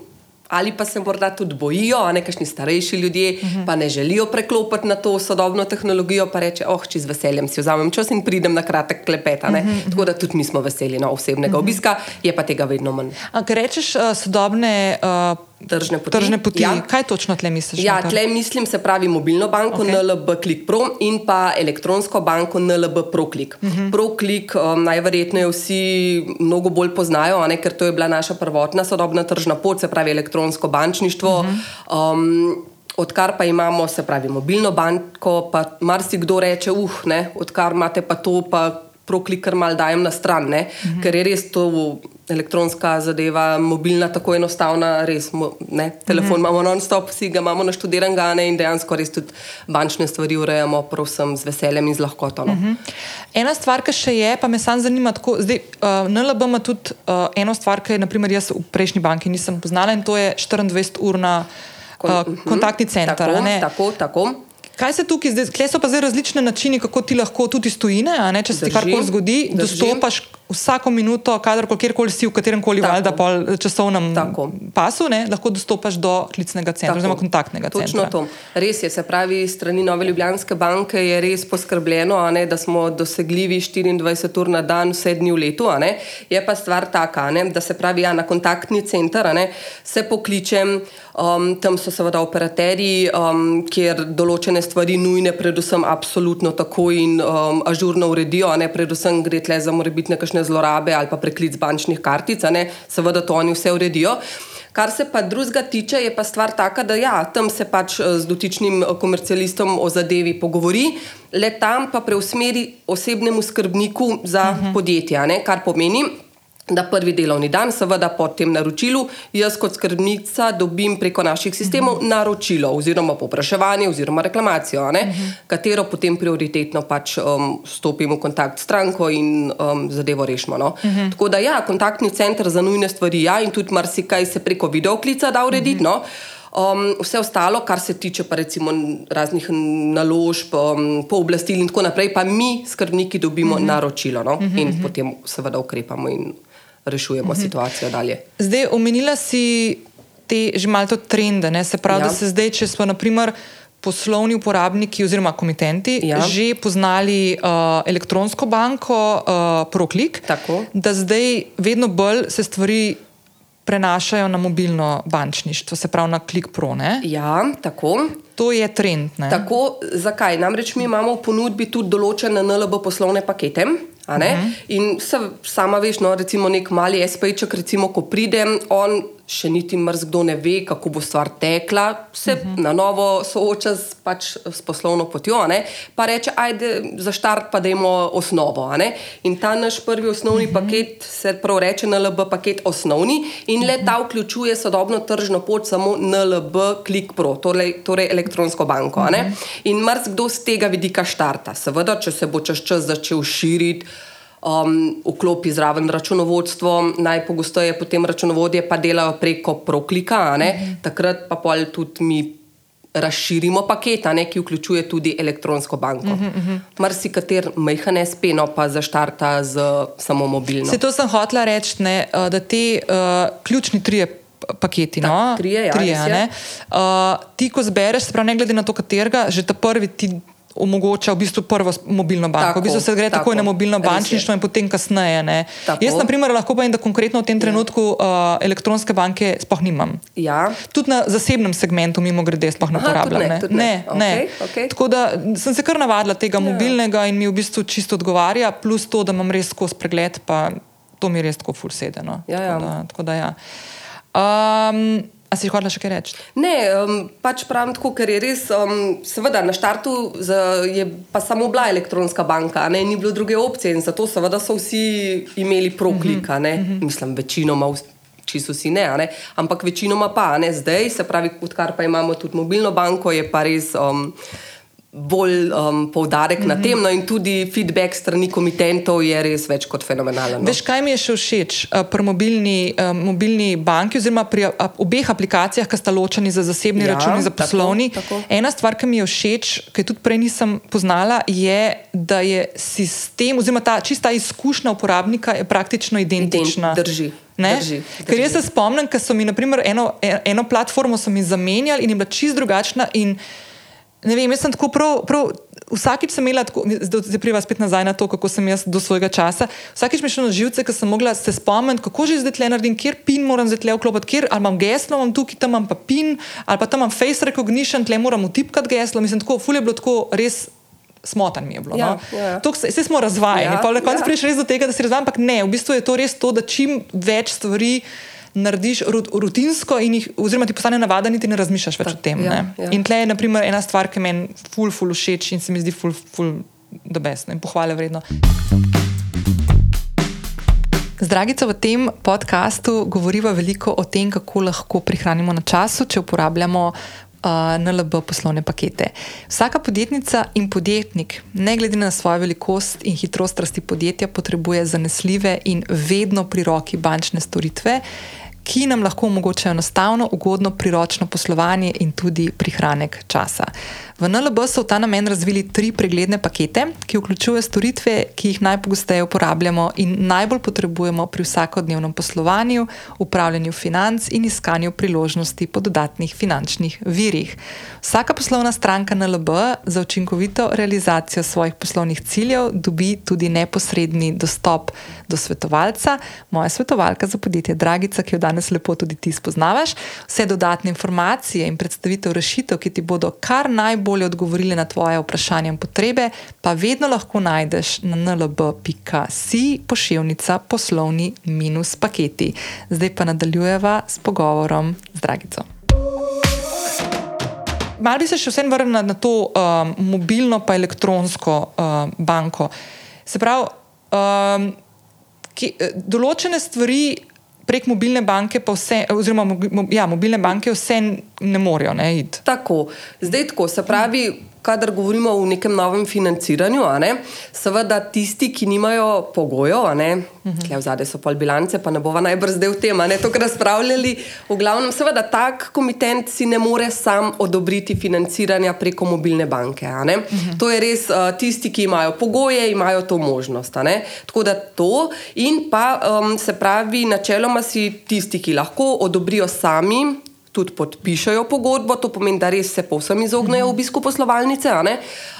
ali pa se morda tudi bojijo, nekajšni starejši ljudje, uh -huh. pa ne želijo preklopiti na to sodobno tehnologijo, pa reče: Oh, če z veseljem si vzamem čas in pridem na kratek klepet. Uh -huh. Tako da tudi mi smo veseli na osebnega uh -huh. obiska, je pa tega vedno manj. Ampak rečeš uh, sodobne. Uh... Tržne poti. Tržne poti. Ja. Kaj točno tle misliš? Ja, tle mislim, se pravi mobilno banko okay. NLB Click Pro in pa elektronsko banko NLB ProClick. Uh mhm. -huh. ProClick um, najverjetneje vsi mnogo bolj poznajo, ne, ker to je bila naša prvotna sodobna tržna pot, se pravi elektronsko bančništvo. Uh -huh. um, Odkar pa imamo, se pravi, mobilno banko, pa marsikdo reče, uh, ne, odkar imate pa to, pa proklikar mal dajem na stran, uh -huh. ker je res to elektronska zadeva, mobilna, tako enostavna, res. Ne, telefon uh -huh. imamo non-stop, vsi ga imamo naštudiran in dejansko res tudi bančne stvari urejamo, prosim, z veseljem in z lahkoto. No. Uh -huh. Ena stvar, ki še je, pa me sam zanima, tako, zdaj, uh, NLB ima tudi uh, eno stvar, ki je, naprimer, jaz v prejšnji banki nisem poznala in to je 24-urna. Uh, kontaktni center. Tako, tako, tako. Kaj se tukaj zdaj, kje so pa zdaj različne načine, kako ti lahko tudi stojine, ne, če se ti karkoli zgodi, drži. dostopaš vsako minuto, kadarkoli, kjerkoli si v katerem koli valjda pol časovnem Tako. pasu, ne, lahko dostopaš do klicnega centra, oziroma kontaktnega Točno centra. Točno to. Res je, se pravi, strani Nove Ljubljanske banke je res poskrbljeno, ne, da smo dosegljivi 24 ur na dan, vse dni v letu. Je pa stvar taka, ne, da se pravi, ja, na kontaktni center ne, se pokličem. Um, tam so seveda operaterji, um, kjer določene stvari nujne, predvsem absolutno tako in um, ažurno uredijo, ne predvsem gre tle za morebitne kakšne zlorabe ali pa preklic bančnih kartic, ne, seveda to oni vse uredijo. Kar se pa drugega tiče, je pa stvar taka, da ja, tam se pač eh, z dotičnim eh, komercialistom o zadevi pogovori, le tam pa preusmeri osebnemu skrbniku za uh mhm. -huh. podjetje, ne, kar pomeni da prvi delovni dan, seveda po tem naročilu, jaz kot skrbnica dobim preko naših sistemov uh mhm. -huh. naročilo oziroma popraševanje oziroma reklamacijo, uh mhm. -huh. katero potem prioritetno pač um, stopim v kontakt s stranko in um, zadevo rešimo. No? Uh mhm. -huh. Tako da ja, kontaktni center za nujne stvari ja in tudi marsikaj se preko videoklica da urediti. Uh -huh. no? Um, vse ostalo, kar se tiče pa recimo raznih naložb, um, pooblastil in tako naprej, pa mi, skrbniki, dobimo uh -huh. naročilo no? uh -huh. in potem seveda ukrepamo in rešujemo mhm. situacijo dalje. Zdaj, omenila si te že malo trende, ne? se pravi, ja. da se zdaj, če smo naprimer. Poslovni uporabniki oziroma komitenti ja. že poznali uh, elektronsko banko, uh, ProClick, Tako. da zdaj vedno bolj se stvari prenašajo na mobilno bančništvo, se pravi na ClickPro. Ja, tako. To je trend. Tako, zakaj? Namreč mi imamo v ponudbi tudi določene NLB poslovne pakete. Mhm. In se, sama veš, no, recimo nek mali SP-ček, recimo, ko pridem, on še niti mrzkdo ne ve, kako bo stvar tekla, se uh mhm. -huh. na novo sooča s, pač, s poslovno potjo, ne? pa reče, ajde za štart pa dajmo osnovo. In ta naš prvi osnovni uh mhm. -huh. paket se prav reče NLB paket osnovni in le ta vključuje sodobno tržno pot samo NLB Click Pro, torej, torej elektronsko banko. Uh -huh. In mrzkdo z tega vidika štarta. Seveda, če se bo čez čas začel širiti um, vklopi zraven računovodstvo, najpogosteje potem računovodje pa delajo preko proklika, mm -hmm. takrat pa pol tudi mi. Razširimo paket, ne, ki vključuje tudi elektronsko banko. Uh -huh, uh -huh. Mar si kater majhen speno, pa zaštarta z samo mobilno. Se to sem hotela reči, ne, eh, da ti uh, ključni trije paketi. Tak, no, trije, ja, trije, uh, ti, ko zbereš, prav, ne glede na to, katerega, že ta prvi ti omogoča v bistvu prvo mobilno banko. Tako, v bistvu se gre tako, takoj na mobilno bančništvo in potem kasneje. Jaz, na primer, lahko povem, da konkretno v tem ja. trenutku uh, elektronske banke sploh nimam. Ja. Tudi na zasebnem segmentu, mimo grede, sploh ne uporabljam. Ne, ne. ne, okay, ne. Okay. Tako da sem se kar navadila tega ja. mobilnega in mi v bistvu čisto odgovarja, plus to, da imam res skozi pregled, pa to mi je res tako fulsedeno. Ja, ja. Tako da, ja. Um, A si hočela še kaj reči? Ne, um, pač pravim tako, ker je res, um, seveda na štartu je pa samo bila elektronska banka, ne, ni bilo druge opcije in zato seveda so vsi imeli proklika, mm -hmm. mislim, večinoma. Čisto vsi ne, ne, ampak večinoma pa ne zdaj, se pravi, odkar pa imamo tudi mobilno banko, je pa res um, bolj um, poudarek mm -hmm. na tem. No, in tudi feedback strani komitentov je res več kot fenomenalen. No. Veš, kaj mi je še všeč uh, pri mobilni, uh, mobilni banki, oziroma pri uh, obeh aplikacijah, ki sta ločeni za zasebni ja, račun in za poslovni. Tako, tako. Ena stvar, ki mi je všeč, ki tudi prej nisem poznala, je, da je sistem, oziroma ta čista izkušnja uporabnika, praktično identična. Ident, drži. Drži, drži. Ker jaz se spomnim, da so mi naprimer, eno, eno platformo zamenjali in je bila čist drugačna. Ne vem, jaz sem tako prav, prav vsakič sem imela, zdaj priva spet nazaj na to, kako sem jaz do svojega časa. Vsakič mi je šlo na živce, ker sem mogla se spomniti, kako že zdaj tle naredim, kjer pin moram zdaj tle vklopiti, kjer ali imam geslo, imam tukaj, tam imam pa pin, ali pa tam imam face recognition, tle moram utipkati geslo. Mislim, tako, ful je bilo tako res. Smotan mi je bilo. Ja, no? ja. Vse ja. smo razvajeni, ja, pa na koncu ja. prideš res do tega, da si razvajen, ampak ne, v bistvu je to res to, da čim več stvari narediš rutinsko, jih, oziroma ti postane navada, niti ne razmišljaš več o tem. Ja, ja. In tle je naprimer, ena stvar, ki meni ful, ful všeč in se mi zdi ful, ful, da besno in pohvale vredno. Zdragica, v tem podkastu govoriva veliko o tem, kako lahko prihranimo na času, če uporabljamo uh, NLB poslovne pakete. Vsaka podjetnica in podjetnik, ne glede na svojo velikost in hitrost rasti podjetja, potrebuje zanesljive in vedno pri roki bančne storitve, ki nam lahko omogočajo enostavno, ugodno, priročno poslovanje in tudi prihranek časa. V NLB so v ta namen razvili tri pregledne pakete, ki vključujejo storitve, ki jih najpogosteje uporabljamo in najbolj potrebujemo pri vsakodnevnem poslovanju, upravljanju financ in iskanju priložnosti po dodatnih finančnih virih. Vsaka poslovna stranka NLB za učinkovito realizacijo svojih poslovnih ciljev dobi tudi neposredni dostop do svetovalca, moja svetovalka za podjetje Dragica, ki jo danes lepo tudi ti spoznavaš. Vse dodatne informacije in predstavitev rešitev, ki ti bodo kar najbolj najbolje odgovorili na tvoje vprašanja in potrebe, pa vedno lahko najdeš na nlb.si pošiljnica poslovni minus paketi. Zdaj pa nadaljujeva s pogovorom z Dragico. Mal bi se še vsem vrnil na, na to um, mobilno pa elektronsko um, banko. Se pravi, um, ki, določene stvari prek mobilne banke, pa vse, oziroma ja, mobilne banke, vse ne morejo ne. Tako, zdaj tako, se pravi. Kadar govorimo o nekem novem financiranju, ne, seveda tisti, ki nimajo pogojev, tukaj v zadnje so pol bilance, pa ne bova najbrž zdaj v tem, ne to, razpravljali. V glavnem, seveda, tak komitent si ne more sam odobriti financiranja preko mobilne banke. Uh -huh. To je res uh, tisti, ki imajo pogoje, imajo to možnost. Tako da to in pa um, se pravi, načeloma si tisti, ki lahko odobrijo sami. Tudi podpišajo pogodbo, to pomeni, da res se povsem izognejo obisku poslovalnice.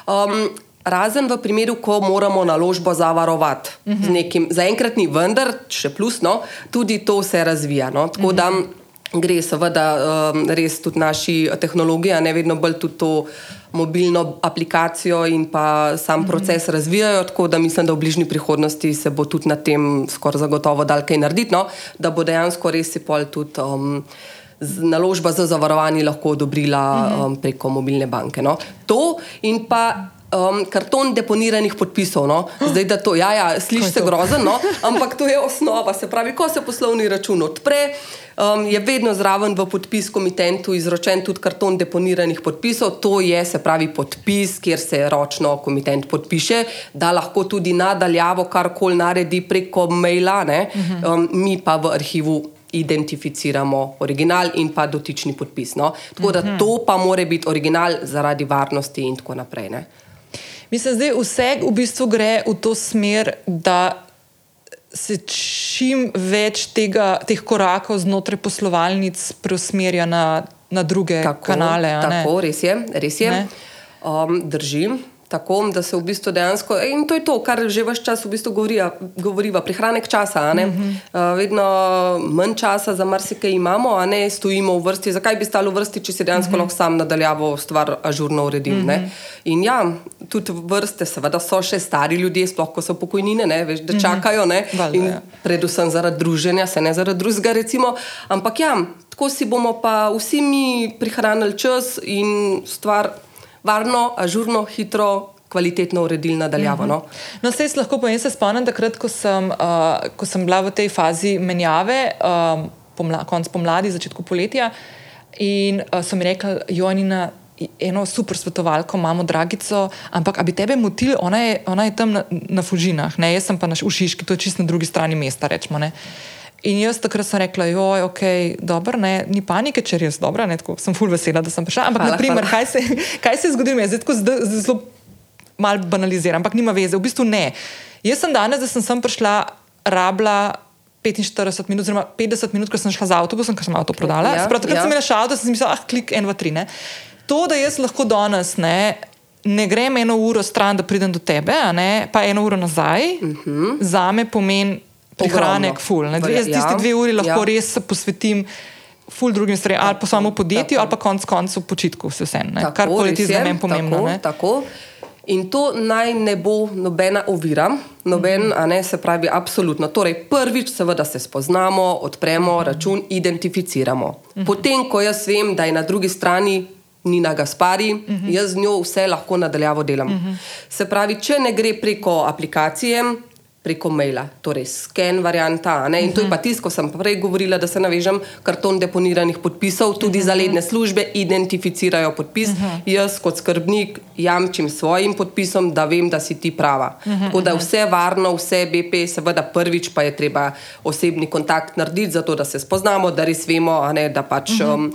Um, razen v primeru, ko moramo naložbo zavarovati uh -huh. z nekim, zaenkrat ni, vendar, še plusno, tudi to se razvija. No? Tako uh -huh. da gre, seveda, um, res tudi naši tehnologiji, ne vedno bolj tudi to mobilno aplikacijo in pa sam proces uh -huh. razvijajo. Tako da mislim, da v bližnji prihodnosti se bo tudi na tem skoraj zagotovo dal kaj narediti, no? da bo dejansko res si pol tudi. Um, Naložba za zavarovanje lahko odobrila um, preko mobilne banke. No. To in pa um, karton deponiranih podpisov. No? Zdaj, da to, ja, ja slišiš se grozno, no? ampak to je osnova. Se pravi, ko se poslovni račun odpre, um, je vedno zraven v podpis komitentu izročen tudi karton deponiranih podpisov. To je, se pravi, podpis, kjer se ročno komitent podpiše, da lahko tudi nadaljavo karkoli naredi preko maila, um, mi pa v arhivu. Identificiramo original in pa dotični podpis. No? Tako da to pa mora biti original zaradi varnosti, in tako naprej. Ne? Mislim, da vse v bistvu gre v to smer, da se čim več tega, teh korakov znotraj poslovalnic preusmerja na, na druge tako, kanale. Tako, res je, res je. Um, držim tako, da se v bistvu dejansko, in to je to, kar že vse čas v bistvu govoriva, govoriva prihranek časa. Mm -hmm. uh, vedno manj časa za marsikaj imamo, a ne stojimo v vrsti. Zakaj bi stalo v vrsti, če si dejansko mm -hmm. lahko sam nadaljavo stvar ažurno uredil? Mm -hmm. In ja, tudi vrste, seveda so še stari ljudje, sploh ko so pokojnine, ne, veš, da mhm. čakajo. Ne, Valde, ja. Predvsem zaradi druženja, se ne zaradi drugega, recimo. Ampak ja. Tako si bomo pa vsi mi prihranili čas in stvar varno, ažurno, hitro. Kvalitetno uredili nadaljavo. No, no se lahko povem, se spomnim, da ko, uh, ko sem bila v tej fazi menjave, um, pomla, konc pomladi, začetku poletja, in uh, so mi rekli, Joanina, eno super svetovalko, imamo Dragico, ampak bi tebe motili, ona je, ona je tam na, na Fužinah, ne, jaz sem pa na Šiški, to je čisto na drugi strani mesta. Rečemo, In jaz takrat sem rekla, joj, ok, dobro, ne, ni panike, če res dobro, ne, tako sem full vesela, da sem prišla. Ampak, hvala, naprimer, hvala. Kaj, se, kaj se je zgodilo, jaz zdaj zelo malo banaliziram, ampak nima veze, v bistvu ne. Jaz sem danes, da sem sem prišla, rabla 45 minut, oziroma 50 minut, ker sem šla z avtobusom, ker sem avto prodala. Ja, Prav takrat ja. sem imela šal, da sem mislila, ah, klik, en, dva, tri. Ne. To, da jaz lahko danes ne, ne grem eno uro stran, da pridem do tebe, ne, pa eno uro nazaj, uh mhm. -huh. za me pomeni prihranek, ful. Dve, jaz ja, tiste dve uri lahko ja. res posvetim. Ful drugim stvarem, ali pa samo podjetju, tako. ali pa konc koncev počitku, vse vse. Kar koli ti za me pomembno. Tako, tako. In to naj ne bo nobena ovira, noben, mm -hmm. ne, se pravi, absolutno. Torej, prvič, seveda, se spoznamo, odpremo -hmm. račun, identificiramo. Mm -hmm. Potem, ko jaz vem, da je na drugi strani Nina Gaspari, mm -hmm. jaz z njo vse lahko nadaljavo delam. Mm -hmm. Se pravi, če ne gre preko aplikacije, preko maila, torej sken varianta. In uh -huh. to je pa mhm. tisto, ko sem prej govorila, da se navežem karton deponiranih podpisov, tudi uh -huh. za ledne službe identificirajo podpis. Uh -huh. Jaz kot skrbnik jamčim svojim podpisom, da vem, da si ti prava. Uh -huh. Tako da vse varno, vse BP, seveda prvič pa je treba osebni kontakt narediti, zato da se spoznamo, da res vemo, ne, da pač. Uh -huh. um,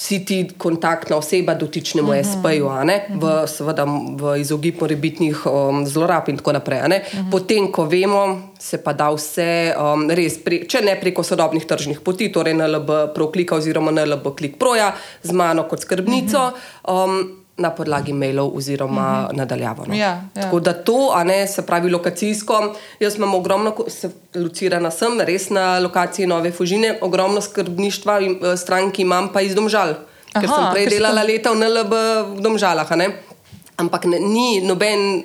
si ti kontaktna oseba dotičnemu uh -huh. SP-ju, v, mhm. seveda v izogib morebitnih um, zlorab in tako naprej. Uh mhm. -huh. Potem, ko vemo, se pa da vse um, res, pri, če ne preko sodobnih tržnih poti, torej NLB proklika oziroma NLB klik proja z mano kot skrbnico. Uh -huh. um, na podlagi mailov oziroma uh mhm. -huh. nadaljavo. No. Ja, ja. Tako da to, a ne se pravi lokacijsko, jaz imam ogromno, se locirana sem, res na lokaciji Nove Fužine, ogromno skrbništva in eh, stranki imam pa iz Domžal, ker Aha, sem prej delala sem... leta v NLB v Domžalah, ampak ne, ni noben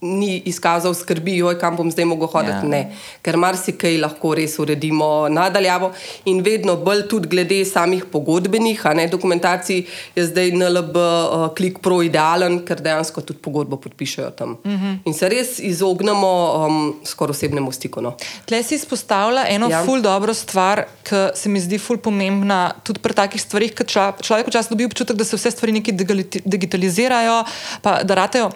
ni izkazal skrbi, oj, kam bom zdaj mogel hoditi. Ja. Ne, ker marsikaj lahko res uredimo nadaljavo. In vedno bolj tudi glede samih pogodbenih ne, dokumentacij je zdaj NLB uh, klik pro idealen, ker dejansko tudi pogodbo podpišajo tam. Uh mhm. -huh. In se res izognemo um, skoraj osebnemu stiku. No. Tle si izpostavlja eno ja. ful dobro stvar, ki se mi zdi ful pomembna tudi pri takih stvarih, ker človek včasih dobi občutek, da se vse stvari nekaj digitalizirajo, pa da ratejo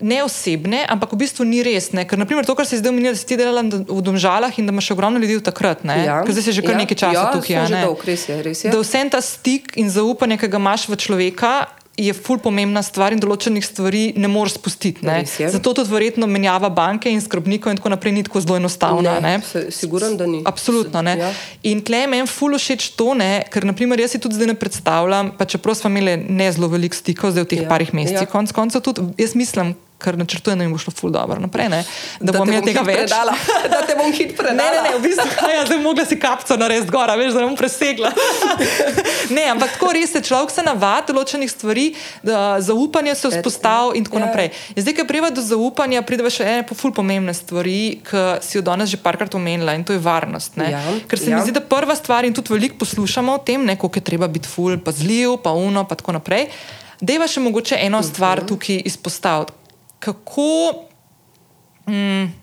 ne osebne, ampak v bistvu ni res. Ne? Ker, naprimer, to, kar se zdaj omenja, da si ti delala v Domžalah in da imaš ogromno ljudi v takrat, ja. ker zdaj si že kar ja. nekaj časa ja, tukaj. Ja, dolg, res je, res je. Da vse ta stik in zaupanje, ki ga imaš v človeka. Je ful pomembna stvar in določenih stvari ne moreš spustiti. Ne? Zato tudi verjetno menjava banke in skrbnikov in tako naprej ni tako zelo enostavno. Siguren, da ni. Absolutno. Ne? Ja. In tle meni ful všeč to, ne? ker naprimer jaz si tudi zdaj ne predstavljam, pa čeprav smo imeli ne zelo veliko stikov zdaj v teh ja. parih mesecih, ja. konc koncev tudi jaz mislim, kar načrtujem, da mi bo šlo ful dobro naprej. Ne? Da, da bom imel tega več. Predala. Da te bom hitro predala. Ne, ne, ne, v bistvu ja, zdaj mogla si kapco narediti gora, veš, da bom presegla. ne, ampak tako res je, človek se navadi določenih stvari, da zaupanje se vzpostavi in tako ja. naprej. In zdaj, ki pride do zaupanja, pride še ene ful pomembne stvari, ki si jo danes že parkrat omenila in to je varnost. Ja. Ker se ja. mi zdi, da prva stvar in tudi veliko poslušamo o tem, koliko je treba biti ful, pazljiv, pa uno, pa tako naprej. Deva še mogoče eno stvar mhm. tukaj izpostaviti kako. Mm,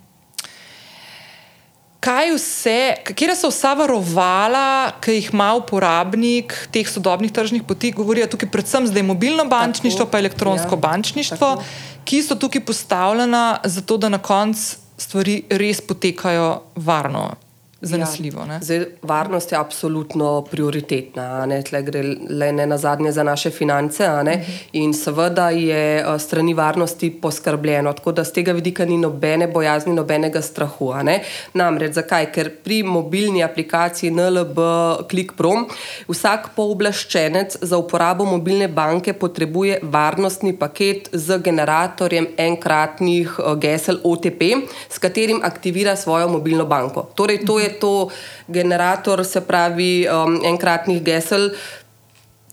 Kaj vse, kje so vsa varovala, ki jih ima uporabnik teh sodobnih tržnih poti, govorijo tukaj predvsem zdaj mobilno bančništvo, tako, pa elektronsko ja, bančništvo, tako. ki so tukaj postavljena zato, da na koncu stvari res potekajo varno zanesljivo. Ja. Zdaj, varnost je absolutno prioritetna, Tle gre le ne na zadnje za naše finance. Mhm. In seveda je eh, strani varnosti poskrbljeno, tako da z tega vidika ni nobene bojazni, nobenega strahu. Namreč zakaj? Ker pri mobilni aplikaciji NLB Click Pro vsak pooblaščenec za uporabo mobilne banke potrebuje varnostni paket z generatorjem enkratnih eh, gesel OTP, s katerim aktivira svojo mobilno banko. Torej, to je je to generator, se pravi, um, enkratnih gesel.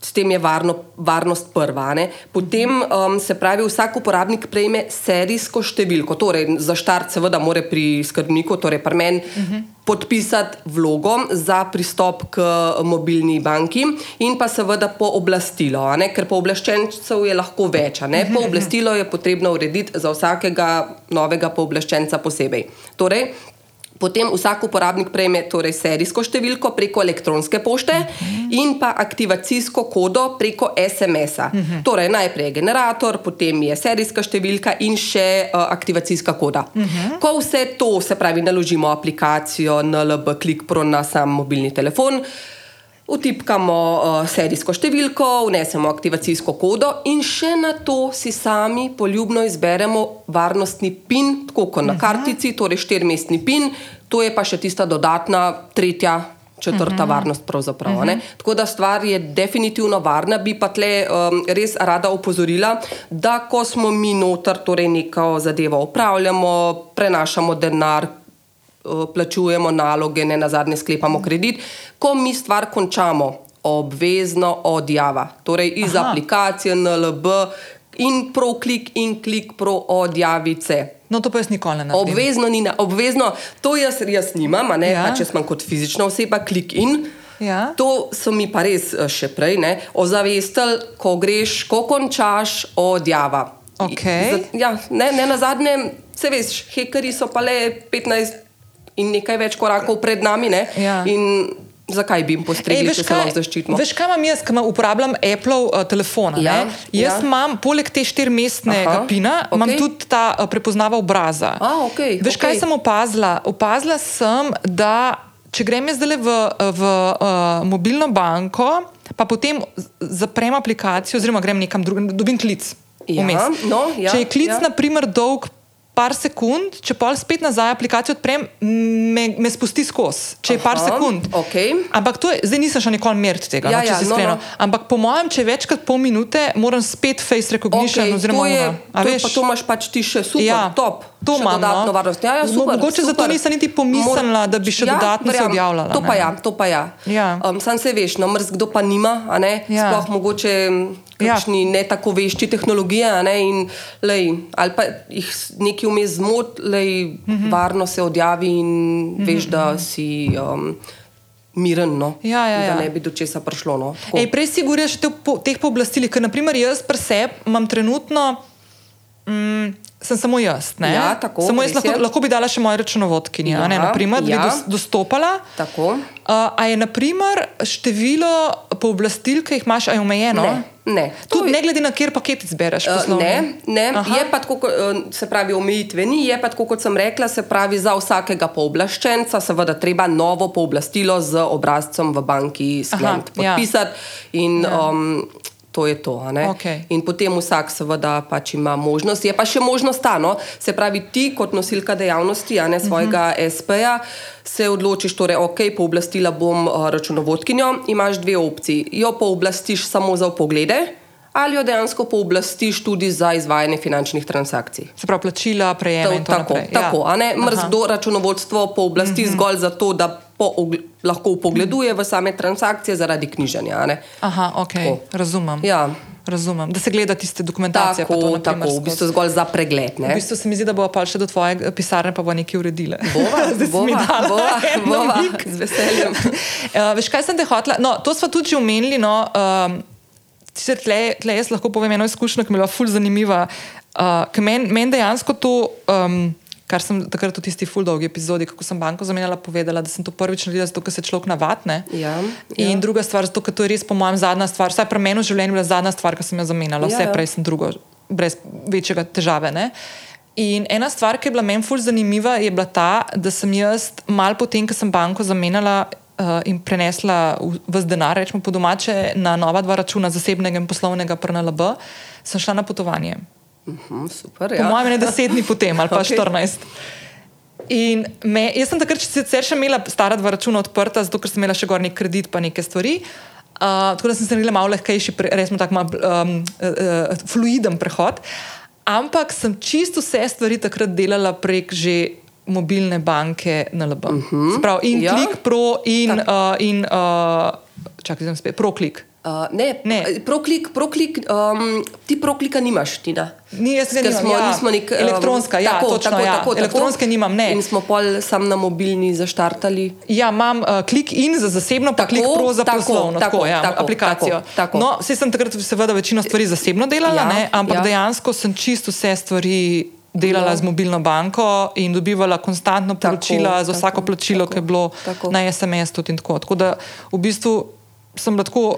S tem je varno, varnost prva. Ne? Potem um, se pravi, vsak uporabnik prejme serijsko številko. Torej, za štart, seveda, mora pri skrbniku, torej pri meni, uh mhm. -huh. podpisati vlogo za pristop k mobilni banki in pa seveda pooblastilo, ker pooblaščencev je lahko več. Uh mhm, -huh. Mhm. Pooblastilo je potrebno urediti za vsakega novega pooblaščenca posebej. Torej, Potem vsak uporabnik prejme torej serijsko številko preko elektronske pošte uh -huh. in pa aktivacijsko kodo preko SMS-a. Uh -huh. Torej, najprej je generator, potem je serijska številka in še uh, aktivacijska koda. Uh -huh. Ko vse to, se pravi, naložimo aplikacijo NLB ClickPro na sam mobilni telefon, Utipkamo uh, serijsko številko, vnesemo aktivacijsko kodo in še na to si sami poljubno izberemo varnostni PIN, tako kot na kartici, torej štirmestni PIN, to je pa še tista dodatna, tretja, četrta uh -huh. varnost. Uh -huh. Tako da stvar je definitivno varna, bi pa tle um, res rada opozorila, da ko smo mi noter, torej neko zadevo upravljamo, prenašamo denar. Plačujemo naloge, ne na zadnje sklepamo kredit. Ko mi stvar končamo, obvezno odjava, torej iz Aha. aplikacije NLB in ProClick in ClickPro odjavice. No, to pa jaz nikoli ne naredim. Obvezno ni, obvezno, to jaz, jaz nimam, ja. če sem kot fizična oseba, klik in. Ja. To so mi pa res eh, še prej, ne, ozavestili, ko greš, ko končaš, odjava. Okay. Ja, ne, ne na zadnje, se veš, hekari so pa le 15 in nekaj več korakov pred nami. Ne, ja. Zakaj bi jim postregli, če se lahko zaščitimo? Veš, kaj imam jaz, ki uporabljam Apple uh, telefon? Ja, jaz ja. imam poleg te štirmestnega pina, okay. tudi ta uh, prepoznava obraza. A, okay, Veš, okay. kaj sem opazila? Opazila sem, da če grem zdaj v, v uh, mobilno banko, pa potem zaprem aplikacijo, oziroma grem nekam drugam, dobim klic. Ja, no, ja, če je klic, ja. na primer, dolg par sekund, če pa spet nazaj aplikacijo odprem, me, me spusti skozi, če je par sekund. Okay. Ampak to je, zdaj nisem še nikoli meril tega, ja, no, če ja, se no, no. Ampak po mojem, če je večkrat pol minute, moram spet face recognition. Okay, oziroma, to je, to je pa to imaš pač ti še super, ja, top. To imamo. No. Ja, ja, super, mogoče super. zato nisem niti pomislila, da bi še ja, dodatno se objavljala. To pa ja, to pa ja. ja. Um, sam se veš, no, mrz kdo pa nima, ja. sploh mogoče kakšni ja. ne tako vešči tehnologije, ne, in, lej, ali pa jih nekaj vmes zmot, lej, mm -hmm. varno se odjavi in mm -hmm. veš, da si. Um, Miren, no? ja, ja, ja. da ne bi do česa prišlo. No? Ej, prej si govoril o po, teh pooblastilih, ker naprimer jaz pri sebi imam trenutno. Mm, sem samo jaz. Ja, tako, samo jaz lahko, lahko bi dala še moje računovodkinje, ja, ne, naprimer, ja. bi dos, dostopala. Tako. Uh, a je naprimer, število pooblastil, ki jih imaš, omejeno? Ne. Ne. Tudi ne glede na kjer paket izbereš. Uh, ne, ne. je pa tako, se pravi, omejitve ni, je pa tako, kot sem rekla, se pravi, za vsakega pooblaščenca, seveda, treba novo pooblastilo z obrazcem v banki skleniti, ja. podpisati. Ja. In, ja. Um, To je to. Okay. In potem vsak, seveda, pač ima možnost. Je pa še možnost ta, no? se pravi, ti kot nosilka dejavnosti, a ne svojega uh. -huh. SP-ja, se odločiš, torej, ok, pooblastila bom uh, računovodkinjo. Imáš dve opciji. Jo pooblastiš samo za poglede. Ali jo dejansko pooblastiš tudi za izvajanje finančnih transakcij? Se pravi, plačila, prejemanje. Tako, tako, a ne mrzdo računovodstvo pooblasti mm -hmm. zgolj zato, da lahko pogleduje v same transakcije zaradi knjiženja. Aha, ok, tako. razumem. Ja. Razumem, da se gleda tiste dokumentacije. Tako, to, tako v bistvu zgolj za pregled. Ne? V bistvu se mi zdi, da bo pa še do tvoje pisarne pa bo nekaj uredile. Bova, bova, bova, bova, z veseljem. uh, veš, kaj sem te hotla? No, to smo tudi omenili. No, um, tle, tle jaz lahko povem eno izkušnjo, ki mi je bila ful zanimiva. Uh, Meni men dejansko to. Um, kar sem takrat v tisti full dolgi epizodi, kako sem banko zamenjala, povedala, da sem to prvič naredila, zato ker se človek navadne. Ja, in ja. druga stvar, zato ker to je res, po mojem, zadnja stvar. Vsaj pri meni v življenju je bila zadnja stvar, ki sem jo zamenjala, vse ja, ja. prej sem drugo, brez večjega težave. Ne? In ena stvar, ki je bila meni fulj zanimiva, je bila ta, da sem jaz mal potem, ko sem banko zamenjala uh, in prenesla vse denar, rečemo po domače, na nova dva računa, zasebnega in poslovnega PRNLB, sem šla na potovanje. Uhum, super, ja. Po mojem, ne deset dni potem ali pa okay. 14. In me, jaz sem takrat sicer še imela stara dva računa odprta, zato ker sem imela še gornji kredit in nekaj stvari. Uh, tako da sem se naredila malo lehkejši, res smo tako malo um, uh, fluiden prehod. Ampak sem čisto vse stvari takrat delala prek že mobilne banke na LB. Uh -huh. Sprav, in ja. Klik Pro in, uh, in uh, čakaj, zdaj spet ProClick. Uh, ne, ne. Proklik, proklik, um, ti proklika nimaš, ti da. Ni, jaz se nismo, ja. nismo nek, um, elektronska, ja, tako, točno, tako, ja. tako, elektronske tako. nimam. Ne. In smo pol sam na mobilni zaštartali. Ja, imam uh, klik in za zasebno, pa tako, klik pro za tako, poslovno, tako, tako, ja, tako, aplikacijo. Tako, tako. No, vse sem takrat seveda večino stvari zasebno delala, ja, ne, ampak ja. dejansko sem čisto vse stvari delala No. z mobilno banko in dobivala konstantno poročila za tako, vsako plačilo, tako, ki je bilo tako. na SMS tudi in tako. Tako da v bistvu sem bila tako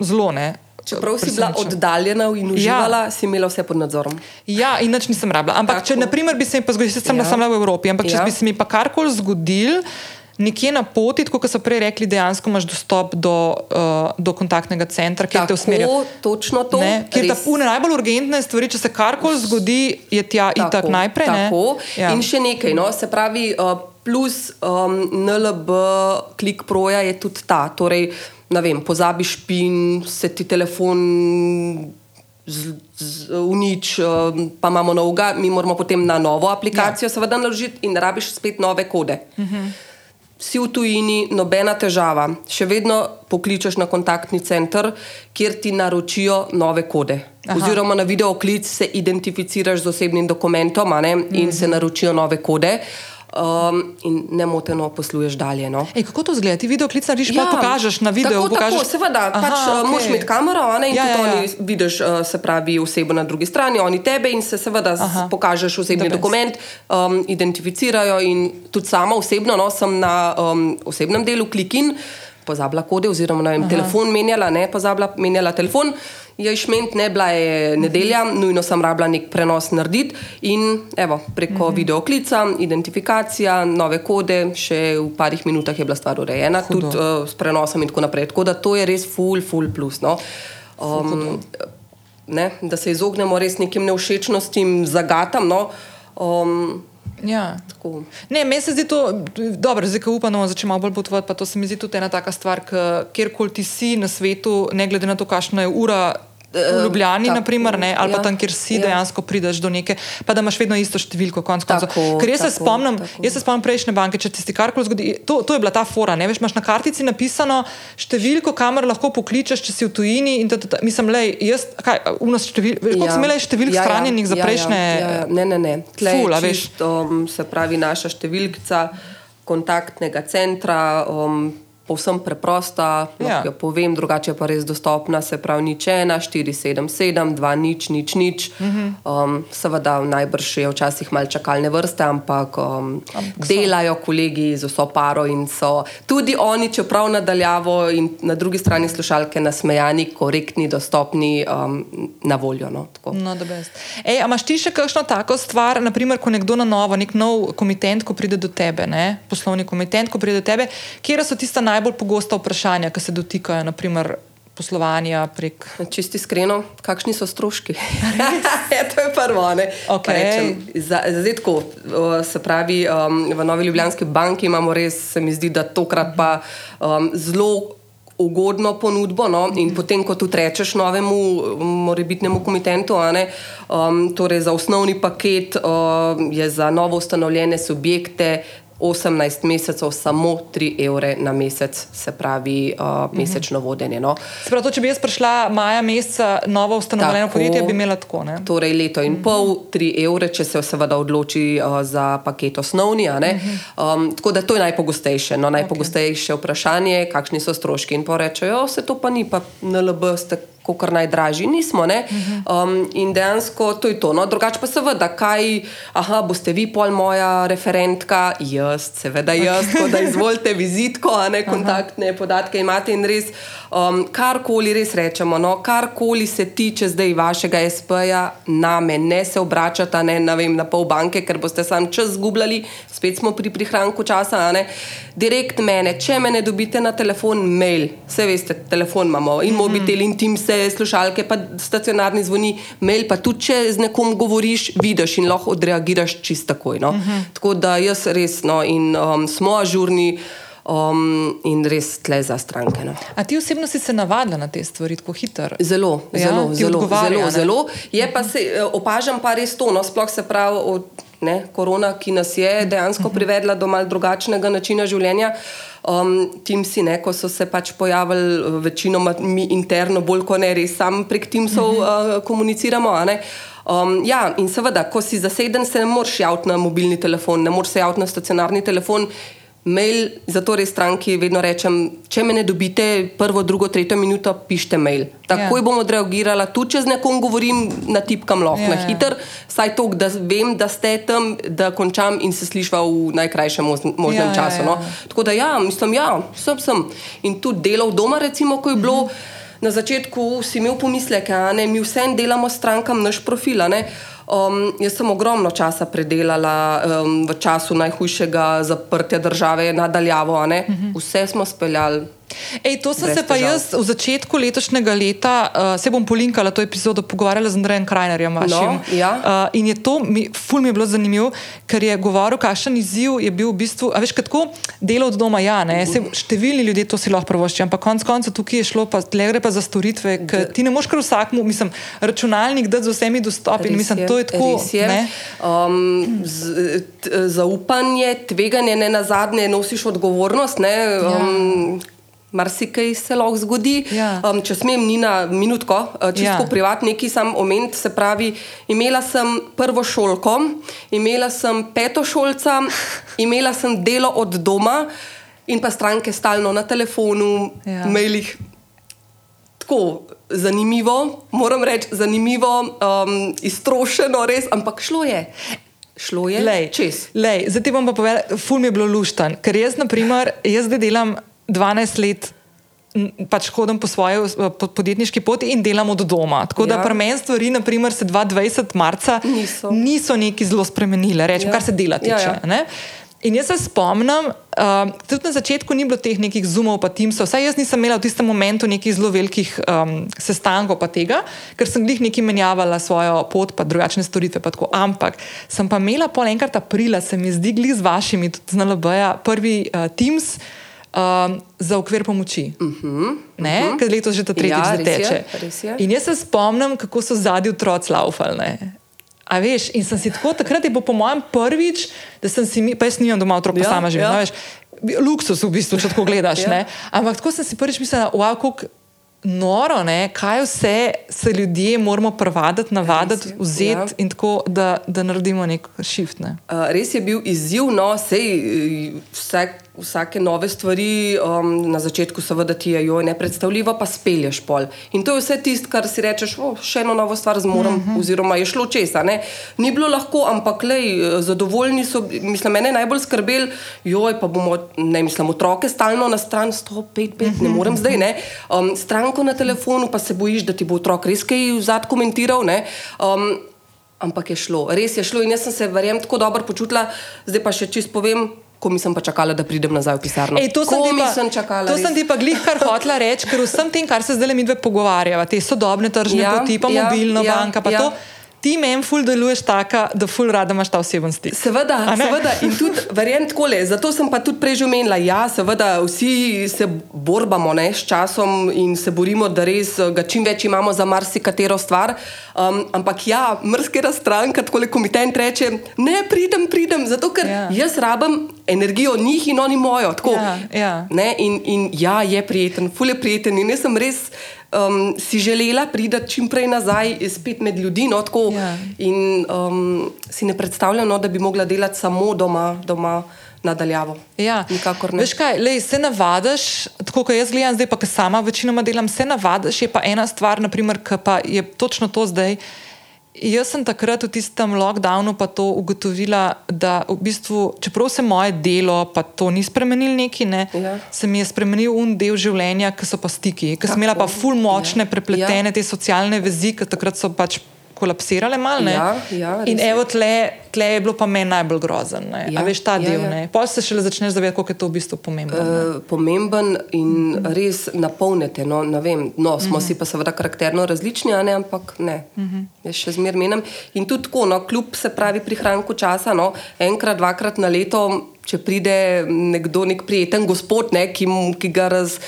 zelo ne. Čeprav si bila oddaljena in uživala, ja. si imela vse pod nadzorom. Ja, in nič nisem rabila. Ampak, Tako. če naprimer, bi se mi pa zgodilo, sem Ja. ja. bila v Evropi, ampak če Ja. bi se mi pa karkoli zgodil. Nekje na poti, kot so prej rekli, dejansko imaš dostop do, uh, do kontaktnega centra, kjer te usmerijo. Tako, točno to. Ne, kjer ta res. pune najbolj urgentne stvari, če se karkoli zgodi, je tja itak najprej. ne. Tako. Ja. In še nekaj, no, se pravi, uh, plus um, NLB, klik proja je tudi ta. Torej, ne vem, pozabiš pin, se ti telefon. Z, z, unič, um, pa imamo novega, mi moramo potem na novo aplikacijo, ja. seveda, naložiti in rabiš spet nove kode. Uh -huh. Si v tujini, nobena težava, še vedno pokličeš na kontaktni center, kjer ti naročijo nove kode. Aha. Oziroma na videoklic se identificiraš z osebnim dokumentom ne, in mm -hmm. se naročijo nove kode. Um, in nemoteno posluješ dalje. No. Ej, kako to izgleda? Ti video klic narediš, ja, pa pokažeš na videu. Tako, pokažeš... tako seveda. Aha, pač, okay. okej. Moš imeti kamero ne, in Ja, tudi ja, ja, oni vidiš, uh, se pravi, osebo na drugi strani, oni tebe in se seveda Aha. pokažeš osebni dokument, um, identificirajo in tudi sama osebno, no, sem na um, osebnem delu klikin. Pozabila kode, oziroma vem, telefon menjala, ne pozabila menjala telefon. Je šment, ne bila je nedelja, nujno sem rabila nek prenos narediti in evo, preko Mhm. videoklica, identifikacija, nove kode, še v parih minutah je bila stvar urejena, Hudo. tudi uh, s prenosom in tako naprej. Tako da to je res full, full plus. No. Um, ne, da se izognemo res nekim nevšečnostim, zagatam. No. Um, Ja. tako. Ne, meni se zdi to, dobro, zdaj ko upam, da bomo začeli malo bolj potovati, pa to se mi zdi tudi ena taka stvar, kjerkoli ti si na svetu, ne glede na to, kakšna je ura. V Ljubljani, tako, naprimer, ne, ali pa ja, tam, kjer si, ja. ja. dejansko prideš do neke, pa da imaš vedno isto številko. Konc koncev. Ker jaz se tako, spomnim, tako. jaz se spomnim prejšnje banke, če ti se karkoli zgodi, to, to je bila ta fora. Ne, veš, imaš na kartici napisano številko, kamor lahko pokličeš, če si v tujini. In ta, ta, ta, mislim, lej, jaz, kaj, unos števil, veš, koliko ja. sem imela številk ja, shranjenih za prejšnje. Ja, ja. Ne, ne, ne. Tle je Ful, a veš. um, se pravi, naša številka kontaktnega centra. Um, Povsem preprosta, Ja. jo povem, drugače pa res dostopna, se pravi, nič ena, 477, 2, nič, nič, nič. Uh Mhm. -huh. um, seveda, najbrž je včasih malo čakalne vrste, ampak um, delajo kolegi z vso paro in so tudi oni, čeprav nadaljavo in na drugi strani slušalke nasmejani, korektni, dostopni, um, na voljo. No, tako. No. Ej, a imaš ti še kakšno tako stvar, naprimer, ko nekdo na novo, nek nov komitent, ko pride do tebe, ne? poslovni komitent, ko pride do tebe, kje so tista najbolj pogosta vprašanja, ki se dotikajo, naprimer, poslovanja prek. Čisti iskreno, kakšni so stroški? ja, to je prvo. ne. Pa Okej. rečem, Za, zdaj tako, se pravi, um, v Novi Ljubljanski banki imamo res, se mi zdi, da tokrat pa um, zelo. Ugodno ponudbo, no? in potem, ko tudi rečeš novemu, morebitnemu komitentu, ne, um, torej za osnovni paket um, je za novo ustanovljene subjekte 18 mesecev samo 3 evre na mesec, se pravi uh, mesečno vodenje. No? Sprav, to, če bi jaz prišla maja meseca novo ustanovljeno Tako. podjetje, bi imela tako. Ne? Torej, leto in pol, tri evre, če se seveda odloči uh, za paket osnovni. a ne. Um, tako da to je najpogostejše. No, najpogostejše vprašanje, kakšni so stroški. In pa rečejo, se to pa ni, pa NLB ste kar najdražji. Nismo. ne. Um, in dejansko to je to. No. Drugače pa seveda, kaj, aha, boste vi pol moja referentka, jaz, seveda jaz, tako da izvolite vizitko, a ne kontaktne podatke imate in res um, karkoli res rečemo, no, karkoli se tiče zdaj vašega SP-ja, name ne se obračata ne, na, vem, na pol banke, ker boste sam čas zgubljali, spet smo pri prihranku časa, ne. Direkt mene, če me ne dobite na telefon, mail, vse veste, telefon imamo in mobitel in tim se slušalke, pa stacionarni zvoni, mail pa tudi, če z nekom govoriš, vidiš in lahko odreagiraš čist takoj. No. Tako da jaz res, no, in um, smo ažurni. Um, in res tle za stranke. No. A ti osebno si se navadila na te stvari tako hitro? Zelo, Ja, zelo, ti zelo, zelo, zelo. Je pa se, eh, opažam pa res to, no, sploh se pravi od ne, korona, ki nas je dejansko Mhm. privedla do mal drugačnega načina življenja. Um, Teamsi, ne, ko so se pač pojavili, eh, večinoma mi interno, bolj kot ne, res sam prek Teamsov Mhm. uh, komuniciramo. Um, ja, in seveda, ko si zaseden, se ne moreš javiti na mobilni telefon, ne moreš se javiti na stacionarni telefon. Mail, zato res stranki vedno rečem, če me ne dobite prvo, drugo, tretjo minuto, pišite mail. Takoj Ja. bom odreagirala, tudi če z nekom govorim, na tipkam lahko Ja, na ja. hiter, saj to, da vem, da ste tam, da končam in se slišva v najkrajšem možnem Ja, ja, času. No? ja. Tako da ja, mislim, ja, sem, sem. In tudi delal doma, recimo, ko je bilo. Na začetku si imel pomisleke, a ne, mi vsem delamo strankam naš profil. ne. Um, jaz sem ogromno časa predelala um, v času najhujšega zaprtja države nadaljavo. a ne. Vse smo speljali. Ej, to sem Brez se pa težav. jaz v začetku letošnjega leta, uh, se bom polinkala to epizodo, pogovarjala z Andrejem Krajnerjem. Vašim. No, ja. uh, in je to, mi, ful mi je bilo zanimivo, ker je govoril, kakšen izziv je bil v bistvu. A veš, kako delo od doma, ja, ne, se, številni ljudje to si lahko prvoščijo, ampak konec koncev tukaj je šlo, pa tle gre pa za storitve, ker ti ne moš kar vsakmu, mislim, računalnik dati z vsemi dostopi. In mislim, je, to je tako. je. ne. Um, z, t, zaupanje, tveganje, ne na zadnje, nosiš odgovornost. Ne, um, Marsikaj se lahko zgodi. Ja. Um, če smem, Nina, minutko, uh, čisto Ja. privatno, nekaj sam omeniti. Se pravi, imela sem prvo šolko, imela sem petošolca, imela sem delo od doma in pa stranke stalno na telefonu, Ja. mailih. Tako zanimivo, moram reči, zanimivo, um, iztrošeno, res, ampak šlo je. Šlo je Lej, čez. lej, zdaj ti bom pa povedal, ful mi je bilo luštan, ker jaz, na primer, jaz zdaj delam 12 let. Pač hodim po svoji eh, po- podjetniški poti in delam od doma. Tako da Ja. pri meni stvari, naprimer, se 2020 marca Niso. niso neki zelo spremenile, rečem, Ja. kar se dela tiče. Ja, ja. ne. In jaz se spomnim, uh, tudi na začetku ni bilo teh nekih zoomov, pa timsov, vsaj jaz nisem imela v tistem momentu nekih zelo velikih um, sestankov, pa tega, ker sem jih neki menjavala svojo pot, pa drugačne storitve. Pa tako. Ampak sem pa imela pol enkrat aprila, se mi zdi, gli z vašimi, tudi z NLB-ja, prvi uh, Teams. Um, za okvir pomoči. Uh -huh, uh -huh. Ker letos že ta tretjič Ja, je, teče. res je. In jaz se spomnim, kako so zadnji otroci laufali. ne. A veš, in sem si tako, takrat je bilo po mojem prvič, da sem si, pa jaz nimam doma otrok, Ja, sama živim, ja. no, veš, luksus v bistvu, če tako gledaš. Ja. ne. Ampak tako sem si prvič mislila, wow, kako noro, ne, kaj vse se ljudje moramo prevaditi, navaditi, je, vzeti ja. in tako, da, da naredimo nek shift. Ne. Uh, res je bil izziv, no, sej eh, vsak, vsake nove stvari um, na začetku, seveda ti je jo nepredstavljivo, pa spelješ pol. In to je vse tisto, kar si rečeš, oh, še eno novo stvar zmorem, uh -huh. oziroma je šlo česa. Ne? Ni bilo lahko, ampak lej, zadovoljni so, mislim, mene najbolj skrbel, joj, pa bomo, ne mislim, otroke stalno na stran 105, 5, ne morem zdaj, ne. Um, stranko na telefonu, pa se bojiš, da ti bo otrok res kaj vzad komentiral. ne. Um, Ampak je šlo, res je šlo in jaz sem se, verjamem, tako dobro počutila, zdaj pa še čist povem, ko mi sem pa čakala, da pridem nazaj v pisarno. Ej, to sem Ko ti pa, sem čakala. to sem ti pa glih kar hotla reči, ker vsem tem, kar se zdaj mi dve pogovarjava, te sodobne tržne Ja, poti, pa ja, mobilna ja, banka, pa ja. to. Ti meni ful deluješ taka, da ful rada imaš ta oseben stik. Seveda, seveda. In tudi, verjamem, tako le. Zato sem pa tudi prej že omenila, ja, seveda, vsi se borbamo ne, s časom in se borimo, da res eh, ga čim več imamo za marsikatero stvar. Um, ampak ja, mrskera stranka, tako le komitent reče, ne pridem, pridem, zato ker Ja. ja. jaz rabim energijo njih in oni mojo. Tako, Ja, ja. Ne, in, in ja, je prijeten, ful je prijeten. In jaz sem res um, si želela priti čim prej nazaj, spet med ljudi. No, tako, Ja. In um, si ne predstavljam, no, da bi mogla delati samo doma, doma nadaljavo. Ja. Nikakor ne. Veš kaj, lej, se navadiš, tako kot jaz gledam, zdaj pa, ki sama večinoma delam, se navadiš. Je pa ena stvar, naprimer, ki pa je točno to zdaj. Jaz sem takrat v tistem lockdownu pa to ugotovila, da v bistvu, čeprav se moje delo pa to ni spremenil neki, ne, Ja. se mi je spremenil un del življenja, ki so pa stiki, ki sem imela pa ful močne, Ja. prepletene te socialne vezi, ki takrat so pač kolapsirale malo. Ja, ja, In evo tle, tle je bilo pa meni najbolj grozen. Ne. Ja, A veš ta ja, del, ja. Pol se šele začneš zavedati, koliko je to v bistvu pomembno. Uh, Uh, pomemben in res napolnite. No, vem, no, smo si pa seveda karakterno različni, ne, ampak ne. Jaz še zmeraj menim. In tudi tako, no, kljub se pravi prihranku časa, no, enkrat, dvakrat na leto, če pride nekdo, nek prijeten gospod, ne, ki, ki ga raz.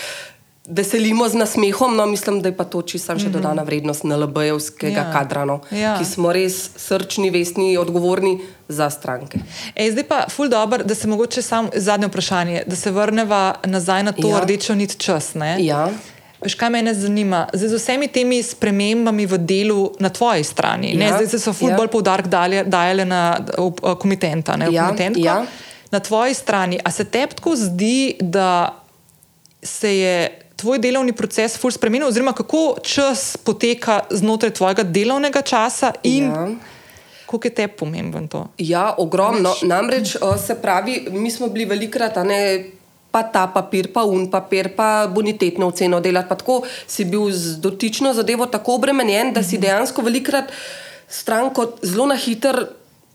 Veselimo z nasmehom, no mislim, da je pa to čisto še dodana vrednost NLB-jevskega Ja. kadra, no, Ja. ki smo res srčni, vestni, odgovorni za stranke. Ej, zdaj pa ful dobro, da se mogoče sam zadnje vprašanje, da se vrneva nazaj na to ja. Rdečo nit čas. Ne? Ja. Veš, kaj me zanima? Zdaj, z vsemi temi spremembami v delu na tvoji strani, ja. ne, zdaj se so ful ja. poudarek dajale na uh, komitenta. Ne, Ja, komitentko. ja. na tvoji strani, a se tebi tako zdi, da se je tvoj delovni proces ful spremenil, oziroma kako čas poteka znotraj tvojega delovnega časa in Ja. koliko je tebi pomemben to? Ja, ogromno. Namreč eh, se pravi, mi smo bili velikrat, a ne. Pa ta papir, pa un papir, pa bonitetno oceno delati. Pa tako si bil z dotično zadevo tako obremenjen, da si dejansko velikrat stranko zelo na hiter.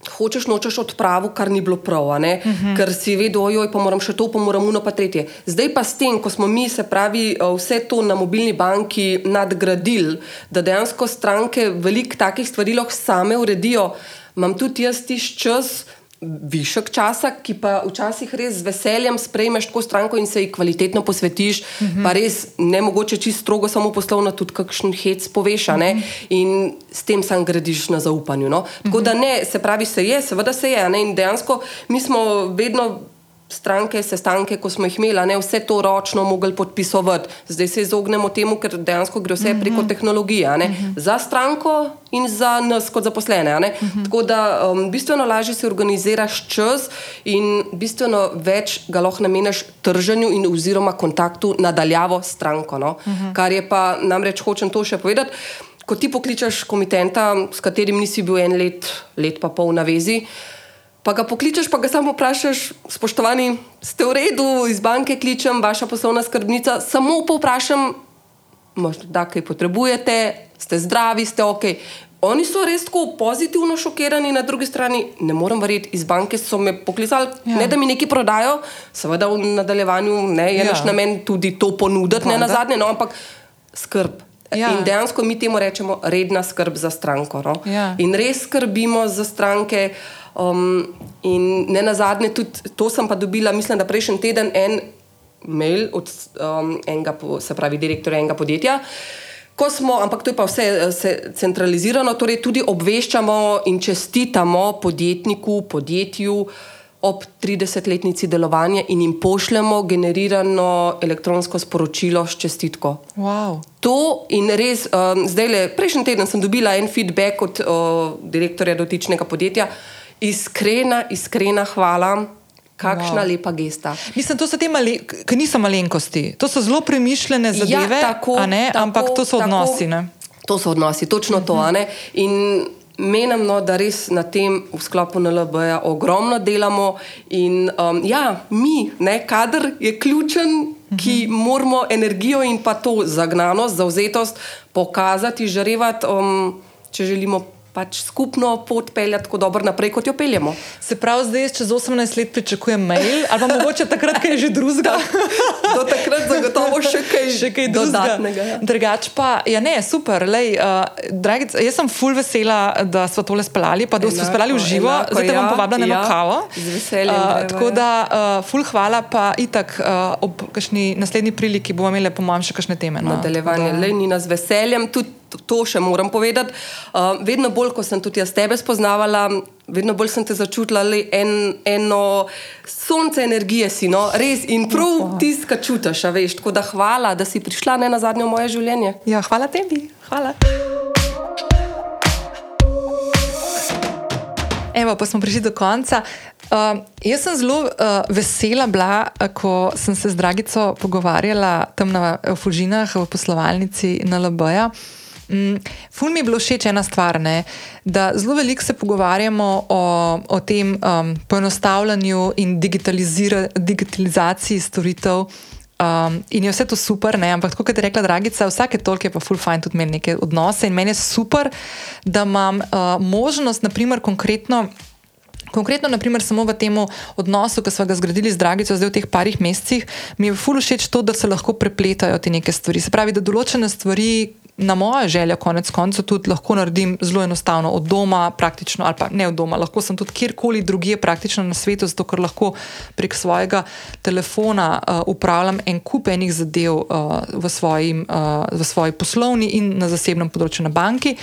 Hočeš, nočeš odpravo, kar ni bilo prav, uh -huh. ker si vedel, ojoj, pa moram še to, pa moram uno, pa tretje. Zdaj pa s tem, ko smo mi, se pravi, eh, vse to na mobilni banki nadgradili, da dejansko stranke veliko takih stvari lahko same uredijo, imam tudi jaz tiš čas, višek časa, ki pa včasih res z veseljem sprejmeš tako stranko in se ji kvalitetno posvetiš, uh -huh. pa res ne mogoče čisto strogo samo poslovno, tudi kakšen hec poveš, uh -huh. in s tem sam gradiš na zaupanju. No? Tako da ne, se pravi, se je, seveda se je, ne? in dejansko mi smo vedno. Stranke, sestanke, ko smo jih imeli, ne vse to ročno mogli podpisovati. Zdaj se izognemo temu, ker dejansko gre vse preko tehnologije, uh -huh. za stranko in za nas kot zaposlene. Uh -huh. Tako da um, bistveno lažje si organiziraš čas in bistveno več ga lahko nameniš trženju in oziroma kontaktu nadaljavo s stranko. No? Uh -huh. Kar je pa namreč hočem to še povedati. Ko ti pokličeš komitenta, s katerim nisi bil en let, let pa pol na vezi, pa ga pokličeš, pa ga samo vprašaš, spoštovani, ste v redu, iz banke kličem, vaša poslovna skrbnica, samo povprašam, da kaj potrebujete, ste zdravi, ste ok. Oni so res tako pozitivno šokirani, na drugi strani ne morem verjeti, iz banke so me poklicali, ja. ne da mi nekaj prodajo, seveda v nadaljevanju ne, je ja. naš namen tudi to ponuditi, ne na zadnje, no, ampak skrb. Ja. In dejansko mi temu rečemo redna skrb za stranko. No? Ja. In res skrbimo za stranke. Um, in ne na zadnje, tudi to sem pa dobila, mislim, da prejšnji teden en mail od um, enega, se pravi, direktorja enega podjetja. Ko smo, ampak to je pa vse se centralizirano, torej tudi obveščamo in čestitamo podjetniku, podjetju ob 30-letnici delovanja in jim pošljemo generirano elektronsko sporočilo s čestitko. Wow. To in res, um, zdaj le, prejšnji teden sem dobila en feedback od uh, direktorja dotičnega podjetja. Iskrena, iskrena hvala. Kakšna wow. lepa gesta. Mislim, to so te male, ki niso malenkosti, to so zelo premišljene zadeve, ja, tako, ne, tako, ampak to so odnosi. Tako, to so odnosi, točno uh -huh. to. In menim, no, da res na tem v sklopu NLB-ja ogromno delamo. In um, ja, mi, ne, kader je ključen, -huh. ki moramo energijo in pa to zagnanost, zauzetost pokazati, žarevati, um, če želimo pač skupno pot peljati tako dobro naprej, kot jo peljemo. Se pravi, zdaj čez 18 let pričakujem mail, ali pa mogoče takrat, kaj je že drugega. Do takrat zagotovo še kaj, še kaj dodatnega. Ja. Drugač pa, ja, ne, super. Lej, uh, dragic, jaz sem full vesela, da smo tole speljali, pa da smo speljali v živo, enako, zdaj te bom ja, povabila na ja, kavo. Z veseljem. Uh, tako da, uh, full hvala, pa itak uh, ob kakšni naslednji priliki bomo imeli, po mojem, še kakšne teme. No. Nadaljevanje, le ni nas veseljem. Tudi To še moram povedati. Uh, vedno bolj, ko sem tudi jaz tebe spoznavala, vedno bolj sem te začutila, da en, eno sonce energije si, no, res in prav tisto, kar čutiš, veš. Tako da hvala, da si prišla ne na zadnje v moje življenje. Ja, hvala tebi. Hvala. Evo, pa smo prišli do konca. Uh, jaz sem zelo uh, vesela bila, ko sem se z Dragico pogovarjala tam na Fužinah v poslovalnici na LB-ja. Mm, ful mi je bilo všeč ena stvar, ne? da zelo veliko se pogovarjamo o, o tem um, poenostavljanju in digitalizaciji storitev. Um, in je vse to super, ne? ampak kot je rekla Dragica, vsake toliko je pa full fine tudi imeti neke odnose. In meni je super, da imam uh, možnost, naprimer, konkretno. Konkretno, naprimer, samo v tem odnosu, ki smo ga zgradili z Dragico, zdaj v teh parih mesecih, mi je fully všeč to, da se lahko prepletajo te neke stvari. Se pravi, da določene stvari, na moja želja, konec koncev, tudi lahko naredim zelo enostavno od doma, praktično, ali pa ne od doma, lahko sem tudi kjerkoli drugje, praktično na svetu, zato ker lahko prek svojega telefona uh, upravljam en kup enih zadev uh, v, svojim, uh, v svoji poslovni in na zasebnem področju na banki.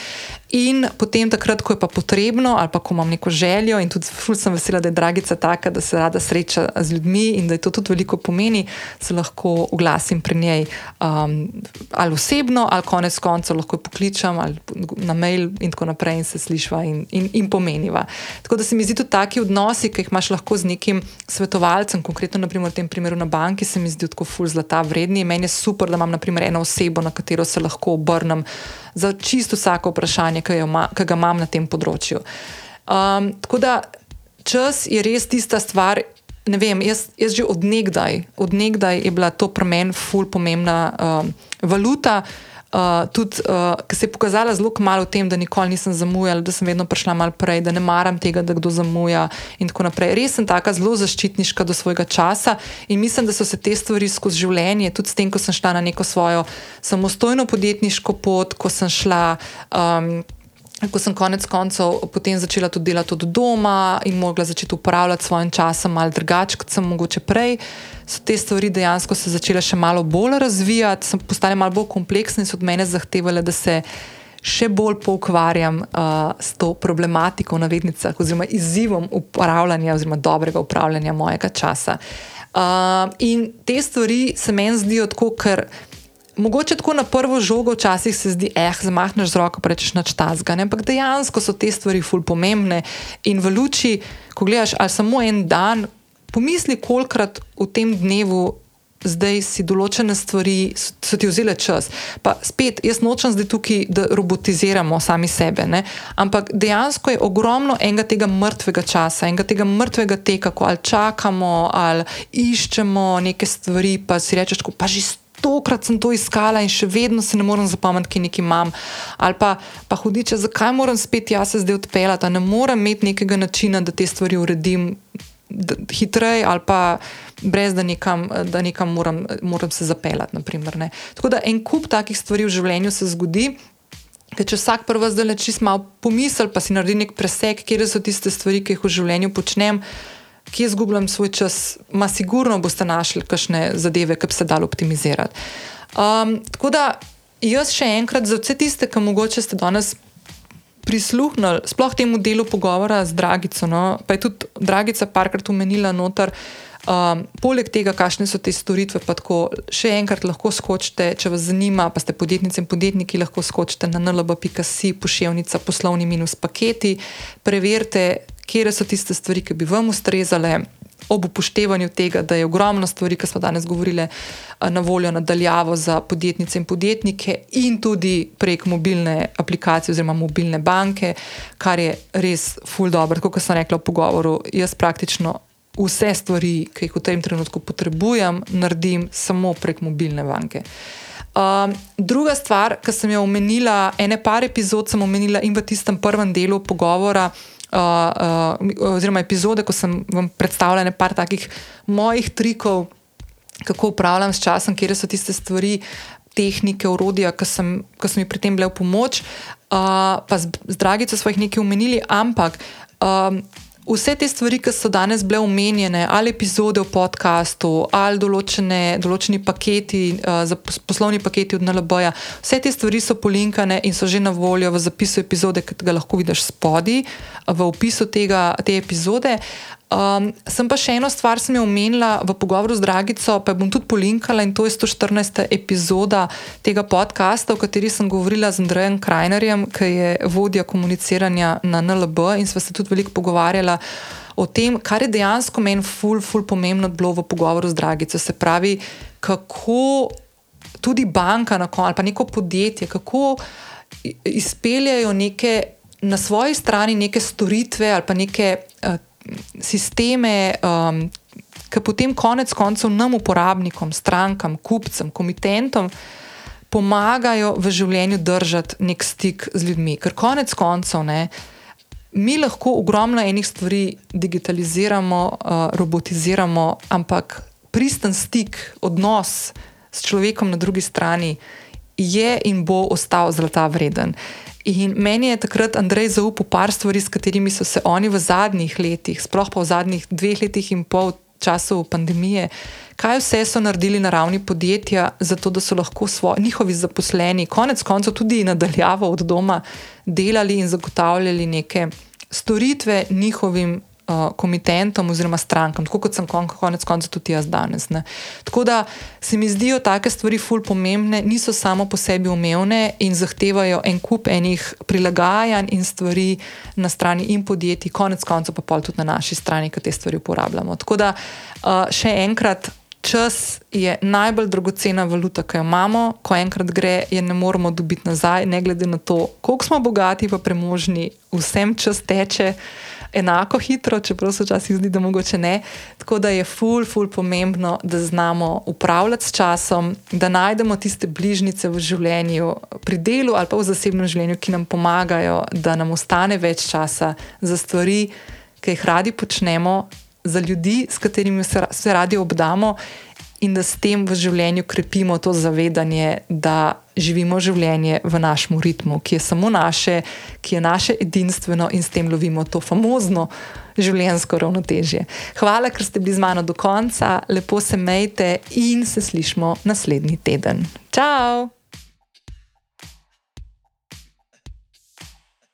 In potem, takrat, ko je pa potrebno, ali pa ko imam neko željo, in tudi sem vesela, da je Dragica taka, da se rada sreča z ljudmi in da je to tudi veliko pomeni, se lahko oglasim pri njej um, ali osebno, ali konec koncev lahko pokličem ali na mail in tako naprej in se slišva in, in, in pomeniva. Tako da se mi zdi tudi taki odnosi, ki jih imaš lahko z nekim svetovalcem, konkretno naprimer, v tem primeru na banki, se mi zdi tako ful zlata vredni. Meni je super, da imam naprimer eno osebo, na katero se lahko obrnem za čisto vsako vprašanje, ki, ma, ki ga imam na tem področju. Um, tako da čas je res tista stvar. Ne vem, jaz, jaz že odnegdaj, odnegdaj je bila to premen, ful pomembna um, valuta. Uh, tudi, uh, ki se je pokazala zelo malo v tem, da nikoli nisem zamujala, da sem vedno prišla malo prej, da ne maram tega, da kdo zamuja. In tako naprej. Res sem tako zelo zaščitniška do svojega časa in mislim, da so se te stvari skozi življenje, tudi s tem, ko sem šla na neko svojo samostojno podjetniško pot, ko sem šla. Um, Ko sem konec koncev potem začela tudi delati od doma in mogla začeti uporabljati svoj čas malo drugače, kot sem mogoče prej, so te stvari dejansko se začele še malo bolj razvijati, sem postala malo bolj kompleksna in so od mene zahtevali, da se še bolj poukvarjam uh, s to problematiko v navednicah oziroma izzivom upravljanja oziroma dobrega upravljanja mojega časa. Uh, in te stvari se meni zdijo tako, ker. Mogoče tako na prvo žogo včasih se zdi, eh, zamahneš z roko, rečeš nač tazga, ampak dejansko so te stvari ful pomembne. In v luči, ko gledaš, ali samo en dan, pomisli, kolikrat v tem dnevu. Zdaj si določene stvari, so ti vzele čas. Pa spet, jaz nočem zdaj tukaj, da robotiziramo sami sebe, ne? ampak dejansko je ogromno enega tega mrtvega časa, enega tega mrtvega teka, ko ali čakamo, ali iščemo neke stvari, pa si rečeš, pa že stojiš stokrat sem to iskala in še vedno se ne morem zapomniti, kaj nekaj imam. Ali pa, pa hudiče, zakaj moram spet jaz se zdaj odpeljati, ne morem imeti nekega načina, da te stvari uredim hitreje ali pa brez da nekam, da nekam moram, moram se zapeljati. Naprimer, Tako da en kup takih stvari v življenju se zgodi. Ker če vsak prvo zdaj le čist malo pomisli, pa si naredi nek preseg, kje so tiste stvari, ki jih v življenju počnem, kje izgubljam svoj čas, ma sigurno boste našli kakšne zadeve, ki bi se dali optimizirati. Um, tako da jaz še enkrat za vse tiste, ki mogoče ste danes prisluhnili, sploh temu delu pogovora z Dragico, no, pa je tudi Dragica parkrat umenila noter. Um, poleg tega, kakšne so te storitve, pa tako še enkrat lahko skočite, če vas zanima, pa ste podjetnice in podjetniki, lahko skočite na nlb.si, pošiljnica poslovni minus paketi, preverite, kje so tiste stvari, ki bi vam ustrezale. Ob upoštevanju tega, da je ogromno stvari, ki smo danes govorili, na voljo nadaljavo za podjetnice in podjetnike, in tudi prek mobilne aplikacije oziroma mobilne banke, kar je res ful dobro. Kot sem rekla v pogovoru, jaz praktično vse stvari, ki jih v tem trenutku potrebujem, naredim samo prek mobilne banke. Um, druga stvar, ki sem jo omenila, ene par epizod sem omenila in v tistem prvem delu pogovora uh, uh, oziroma epizode, ko sem vam predstavljala nekaj takih mojih trikov, kako upravljam s časom, kje so tiste stvari, tehnike, urodja, ki so mi pri tem bile v pomoč. Uh, pa z, z Dragico smo jih nekaj omenili, ampak. Um, vse te stvari, ki so danes bile omenjene, ali epizode v podkastu, ali določene, določeni paketi, uh, poslovni paketi od NLB-ja, vse te stvari so polinkane in so že na voljo v zapisu epizode, ki ga lahko vidiš spodaj, v opisu tega, te epizode. Um, sem pa še eno stvar, sem jo omenila v pogovoru z Dragico, pa bom tudi polinkala in to je 114. epizoda tega podcasta, v kateri sem govorila z Andrejem Krajnerjem, ki je vodja komuniciranja na NLB in sva se tudi veliko pogovarjala o tem, kar je dejansko meni ful, ful pomembno bilo v pogovoru z Dragico. Se pravi, kako tudi banka koncu ali pa neko podjetje, kako izpeljajo neke na svoji strani neke storitve ali pa neke. Uh, sisteme, um, ki potem konec koncev nam, uporabnikom, strankam, kupcem, komitentom, pomagajo v življenju držati nek stik z ljudmi. Ker konec koncev ne. Mi lahko ogromno enih stvari digitaliziramo, uh, robotiziramo, ampak pristen stik, odnos s človekom na drugi strani je in bo ostal zlata vreden. In meni je takrat Andrej zaupal par stvari, s katerimi so se oni v zadnjih letih, sploh pa v zadnjih dveh letih in pol času pandemije, kaj vse so naredili na ravni podjetja, zato da so lahko svoji, njihovi zaposleni, konec koncev tudi nadaljavo od doma, delali in zagotavljali neke storitve njihovim uh, komitentom oziroma strankam, tako kot sem kon, konec konca tudi jaz danes. Ne. Tako da se mi zdijo take stvari ful pomembne, niso samo po sebi umevne in zahtevajo en kup enih prilagajanj in stvari na strani in podjetij, konec konca pa pol tudi na naši strani, ki te stvari uporabljamo. Tako da uh, še enkrat. Čas je najbolj dragocena valuta, ki jo imamo, ko enkrat gre, je ne moremo dobiti nazaj, ne glede na to, koliko smo bogati, pa premožni, vsem čas teče enako hitro, čeprav se včasih zdi, da mogoče ne. Tako da je ful, ful pomembno, da znamo upravljati s časom, da najdemo tiste bližnjice v življenju, pri delu ali pa v zasebnem življenju, ki nam pomagajo, da nam ostane več časa za stvari, ki jih radi počnemo, za ljudi, s katerimi se, se radi obdamo in da s tem v življenju krepimo to zavedanje, da živimo življenje v našem ritmu, ki je samo naše, ki je naše edinstveno in s tem lovimo to famozno življenjsko ravnotežje. Hvala, ker ste bili z mano do konca, lepo se mejte in se slišmo naslednji teden. Ciao!